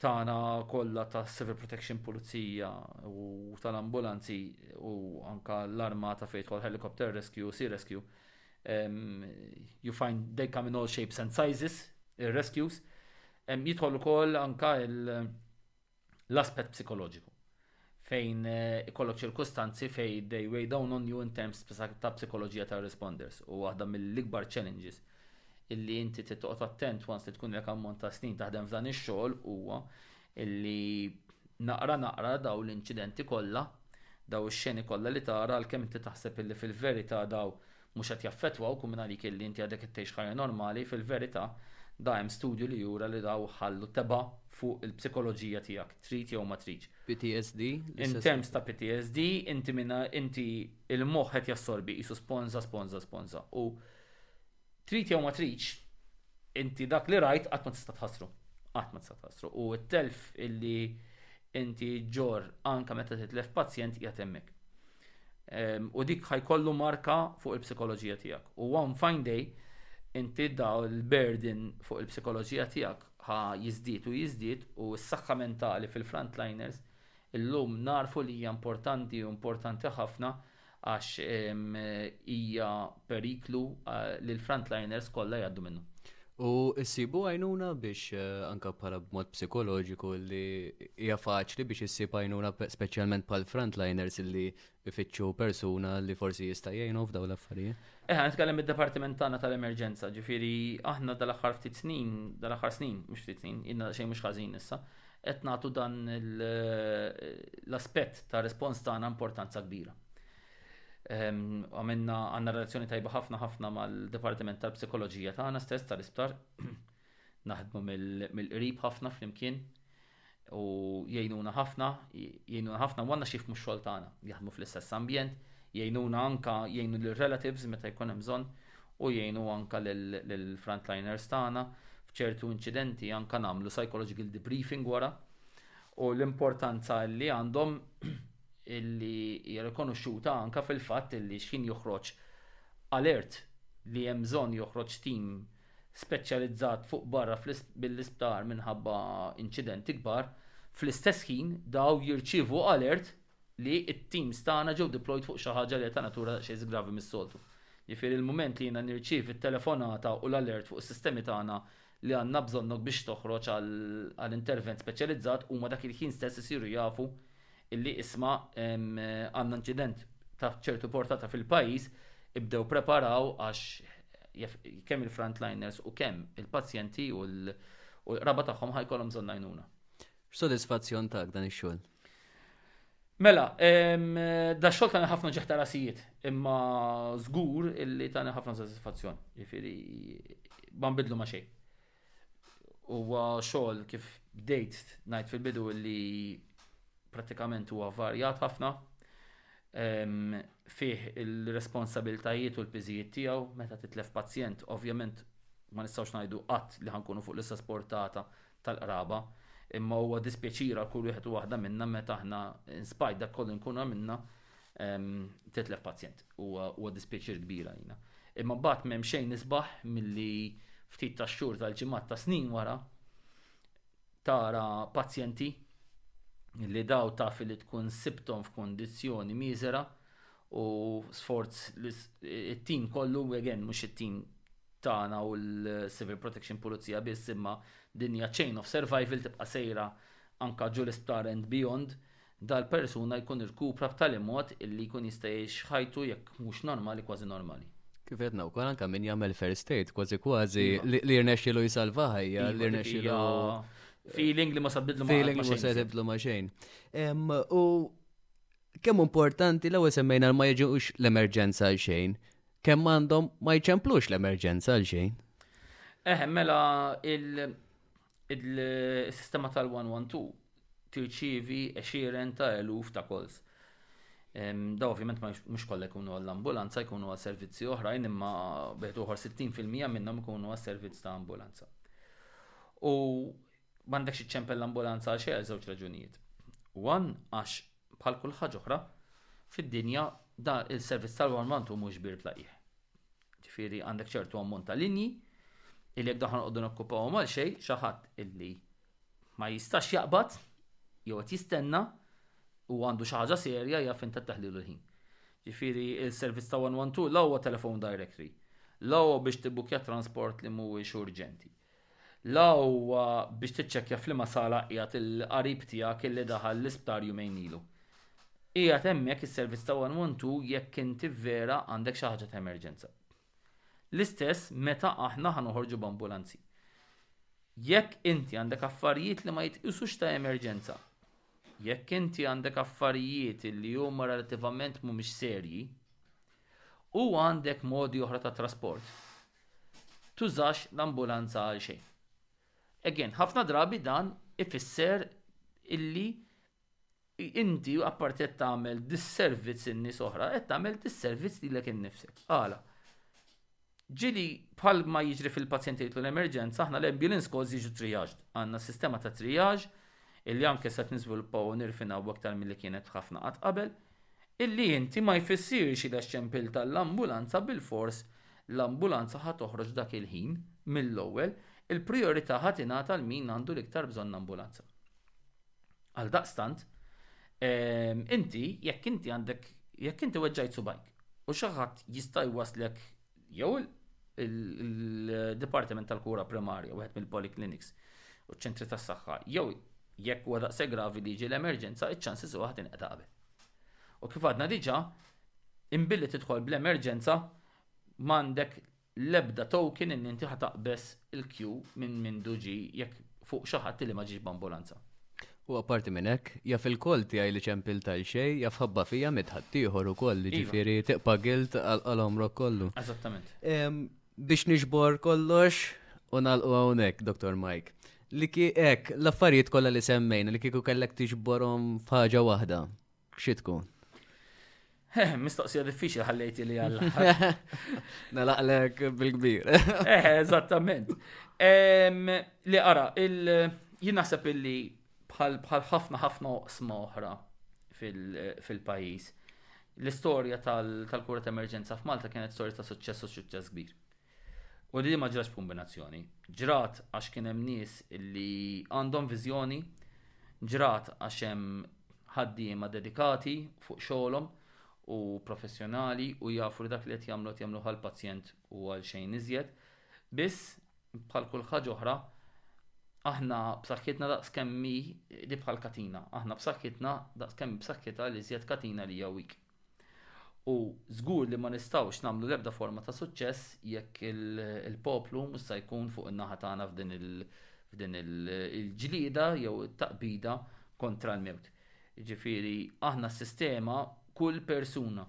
tagħna kollha ta' civil protection pulizija u tal-ambulanzi u anka l-armata fejn tħol helicopter rescue u sea rescue You find they come in all shapes and sizes, ir-rescues. Jidħol ukoll anka l-aspett psikoloġiku fejn eh, ikollok ċirkustanzi fej they weigh down on you in terms ta' psikoloġija ta' responders u waħda mill-ikbar challenges illi inti titqgħod attent once li tkun jek ammont ta' snin taħdem f'dan ix-xogħol huwa illi naqra naqra dawn l-inċidenti kollha, dawn ix-xeni kollha li tara għalkemm inti taħseb illi fil-verità dawn mhux qed jaffettwawk u mingħalik illi inti għadek qed tgħix ħajja normali, fil-verità da hemm studju li jura li dawn ħallu tebgħa fuq il-psikoloġija tiegħek, trid jew ma tridx. PTSD, l-istess. In terms ta' PTSD, inti mingħa, inti il-moħħ qed jassorbi qisu sponża, sponża, sponża u Trid jew ma tridx, inti dak li rajt qatt ma tista' tħassru. Qatt ma tista' tħassru. U t-telf illi inti ġor anke meta titlef pazjent qiegħed hemmhekk. Ehm, u dik ħajkollu marka fuq il-psikoloġija tiegħek. U one fine day inti daw il-burden fuq il-psikoloġija tiegħek ħa jiżdied u jiżdied u s-saħħa mentali fil-frontliners illum narfu li hija importanti u importanti ħafna għax hija periklu li l-frontliners kollha jgħaddu minnu. U issibu għajnuna biex anka bħala b'mod psikoloġiku li hija faċli biex issib għajnuna speċjalment bħal frontliners li ifittxu persuna li forsi jista' jgħinu f'daw l-affarijiet. Eħ, nitkellem id-departiment tagħna tal-emerġenza, ġifieri aħna dal-aħħar ftit snin, dal-aħħar snin, mhux ftit snin, inna xejn mhux ħażin issa, qed nagħtu dan l-aspett ta' respons tagħna importanza kbira. Għamilna għandna relazzjoni tajba ħafna ħafna mal-Dipartiment tal-Psikoloġija tagħna stess tal-isptar. Naħdmu mill-qrib ħafna flimkien u jgħinuna ħafna, jgħinuna ħafna għandna xi mhux xogħol tagħna, jaħdmu fl-istess ambjent, jgħinuna anka jgħinu l-relatives meta jkun hemm bżonn u jgħinu anke lill-frontliners tagħna f'ċertu inċidenti anke nagħmlu psychological debriefing wara u l-importanza li għandhom illi hija rikonoxxuta anke fil-fatt illi x'ħin joħroġ alert li hemm bżonn joħroġ tim speċjalizzat fuq barra mill-isptar minħabba inċidenti kbar, fl-istess ħin daw jirċievu alert li t-teams tagħna ġew deployed fuq xi ħaġa li hija ta' natura daqsxejn iżjed gravi mis-soltu. Jiġifieri l-mument li jiena nirċievi t-telefonata u l-alert fuq is-sistemi tagħna li għandna bżonnok biex toħroġ għal intervent speċjalizzat huma dak il-ħin stess isiru jafu li isma' għandna inċident ta' ċertu portata fil-pajjiż, ibdew preparaw għax kemm il-frontliners u kemm il-pazjenti u l-qraba tagħhom ħa jkollhom bżonn l-għajnuna. X'sodisfazzjon tak dan ix-xogħol? Mela, da xogħol tani ħafna ġeħta rasijiet, imma żgur illi tani ħafna sodisfazzjon. Jifieri ma nbidlu ma xejn. Huwa xogħol kif bdejt ngħid fil-bidu illi pratikament huwa varjat ħafna fih il-responsabiltajiet u l-piżijiet tiegħu meta titlef pazjent, ovvjament ma nistgħux ngħidu qatt li ħankunu fuq l-istess portata tal-qraba, imma huwa dispjaċir għal kull wieħed u waħda minna meta aħna inspajt dak kollu nkunu għamilna titlef pazjent. Huwa dispjaċir kbir għalina. Imma mbagħad m'hemm xejn isbaħ milli ftit ta' xhur tal-ġimgħat ta' snin wara tara pazjenti li daw taf li tkun sibtom f'kondizzjoni miżera u sforz li it-tim kollu, again, mhux it-tim tagħna u l-Civil Protection Pulizija biss imma dinja chain of survival tibqa' sejra anka ġo l-isptar and beyond, dal-persuna jkun irkupra b'tali mod illi jkun jista' jgħix ħajtu jekk mhux normali kważi normali. Kif għedna wkoll anke min jagħmel first aid kważi kważi iva. li rnexxielu jsalva ħajja, iva, li rnexxielu feeling li ma sabidlu ma' xejn. Feeling li ma sabidlu ma' xejn. U Kemm hu importanti, l-ewwel semmejna li ma jiġux l-emerġenza għal xejn, kemm għandhom ma jċemplux l-emerġenza għal xejn. Eħe, mela il-sistema tal-112 tirċivi eċiren ta' eluf ta' kols. Da ovvjament ma mux kollha jkunu għall-ambulanza, jkunu għal servizzi oħrajn, imma bieħed uħor 60% minnhom jkunu għal servizz ta' ambulanza. U M'għandekx iċċempel l-ambulanza għal xejn għal żewġ raġunijiet. One, għax bħal kull ħaġa oħra fid-dinja da il-servizz tal-warmant hu mhux bir tlaqih. Ġifieri għandek ċertu ammont ta' linji illi jekk daħan qogħdu nokkupawhom għal xejn xi ħadd illi ma jistax jaqbad jew qed jistenna u għandu xi ħaġa serja jaf inta taħlilu l-ħin. Ġifieri il-servizz ta' 112 l-ewwel telefon directory. L-ewwel biex tibbukja transport li mhuwiex urġenti. La huwa biex tiċċekkja f'liema sala qiegħed il-qarib tiegħek illi daħal l-isptar jumejn ilu. Qiegħed hemmhekk is-servizz ta' 112 jekk inti vera għandek xi ħaġa ta' emerġenza. L-istess meta aħna ħa noħorġu b'ambulanzi. Jekk inti għandek affarijiet li ma jitqisux ta' emerġenza, jekk inti għandek affarijiet li huma relattivament mhumiex serji, u għandek modi oħra ta' trasport, tużax l-ambulanza għal xejn. Again, ħafna drabi dan ifisser illi inti apparti qed tagħmel disservizz in-nies oħra, qed tagħmel disservizz lilek innifsek. Għala. Ġili bħal ma jiġri fil-pazjenti jitlu l-emerġenza, aħna l-ambulance calls jiġu triage. Għandna sistema ta' triage illi anke se niżviluppaw u nirfinaw aktar milli kienet ħafna qatt qabel, Illi inti ma jfissirx ila xċempilt għall-ambulanza bilfors l-ambulanza ħa toħroġ dak il-ħin, mill-ewwel, il-prijorità ħa tingħata għal min għandu l-iktar bżonn ambulanza. Għaldaqstant, inti jekk inti għandek jekk inti weġġajt subgħajk u xi ħadd jista' jwasslek jew il-Dipartiment tal-Kura Primarja, wieħed mill-polikliniks u ċ-ċentri tas-saħħa, jew jekk huwa daqshekk gravi li jiġi l-emerġenza, iċ-ċansis huwa ħadd inqed qabel. U kif għadna diġà, imbilli tidħol bl-emerġenza m'għandek l-ebda token in inti ħataqbes il-kju minn mindu ġi jekk fuq xi ħadd li ma ġiex b'ambulanza. U apparti minn hekk, jaf ilkoll tiegħi li ċempil ta' l-xejn, jaf ħabba fija mitt ħaddieħor ukoll, jiġifieri tibqa' guilt għal għomrok kollu. Eżattament. Biex niġbor kollox u nagħlqu hawnhekk, Dottor Mike, li hekk, l-affarijiet kollha li semmejna li kieku kellek tiġborhom f'ħaġa waħda, Xi tkun? Eh, mistoqsija diffiċli ħallejti li għalla. Nalaqlek bil-kbir. Eh, eżattament. Li ara, jien naħseb illi bħal ħafna ħafna oqsma oħra fil-pajis. L-istorja tal-kura ta' emerġenza f'Malta kienet storja ta' suċċess u suċċess kbir. U li ma ġratx b'kumbinazzjoni. Ġrat għax kien hemm nies li għandhom viżjoni, ġrat għax hemm ħaddiema dedikati fuq xogħolhom u professjonali u jafu li dak li qed jagħmlu qed jagħmluh għall-pazjent u għal xejn iżjed. Biss, bħal kull ħaġa oħra, aħna b'saħħitna daqs kemm hi li bħal katina. Aħna b'saħħitna daqs kemm b'saħħitha li żjed katina li hija weak. U żgur li ma nistgħux nagħmlu l-ebda forma ta' suċċess jekk il-poplu mhux se jkun fuq in-naħa tagħna f'din il- f'din il-ġlieda jew it-taqbida kontra l-mewt. Ġifieri aħna s-sistema kull persuna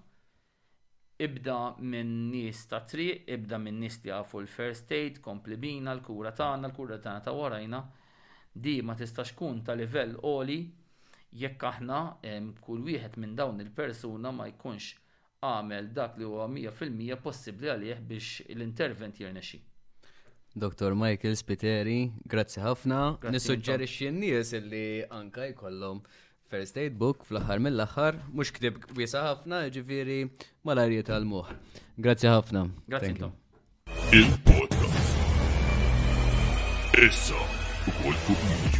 ibda minn nies ta' triq, ibda minn nies li jafu l-first aid, kompli bina, l-kura tagħna, l-kura tagħna ta' warajna, di ma tistax tkun ta' livell għoli Jekk aħna, kull wieħed minn dawn il-persuna ma jkunx għamel dak li huwa mija fil-mija possibbli għalih biex l-intervent jirnexxi. Dottor Michael Spiteri, grazzi ħafna. Nissuġġerixxi n-nies li anka jkollhom First Aid Book fl-aħħar mill-aħħar, mhux ktib wiesa' ħafna, ġifieri malajr jitgħalmuh. Grazzi ħafna. Grazzi. Il-podcast. Issa u fuq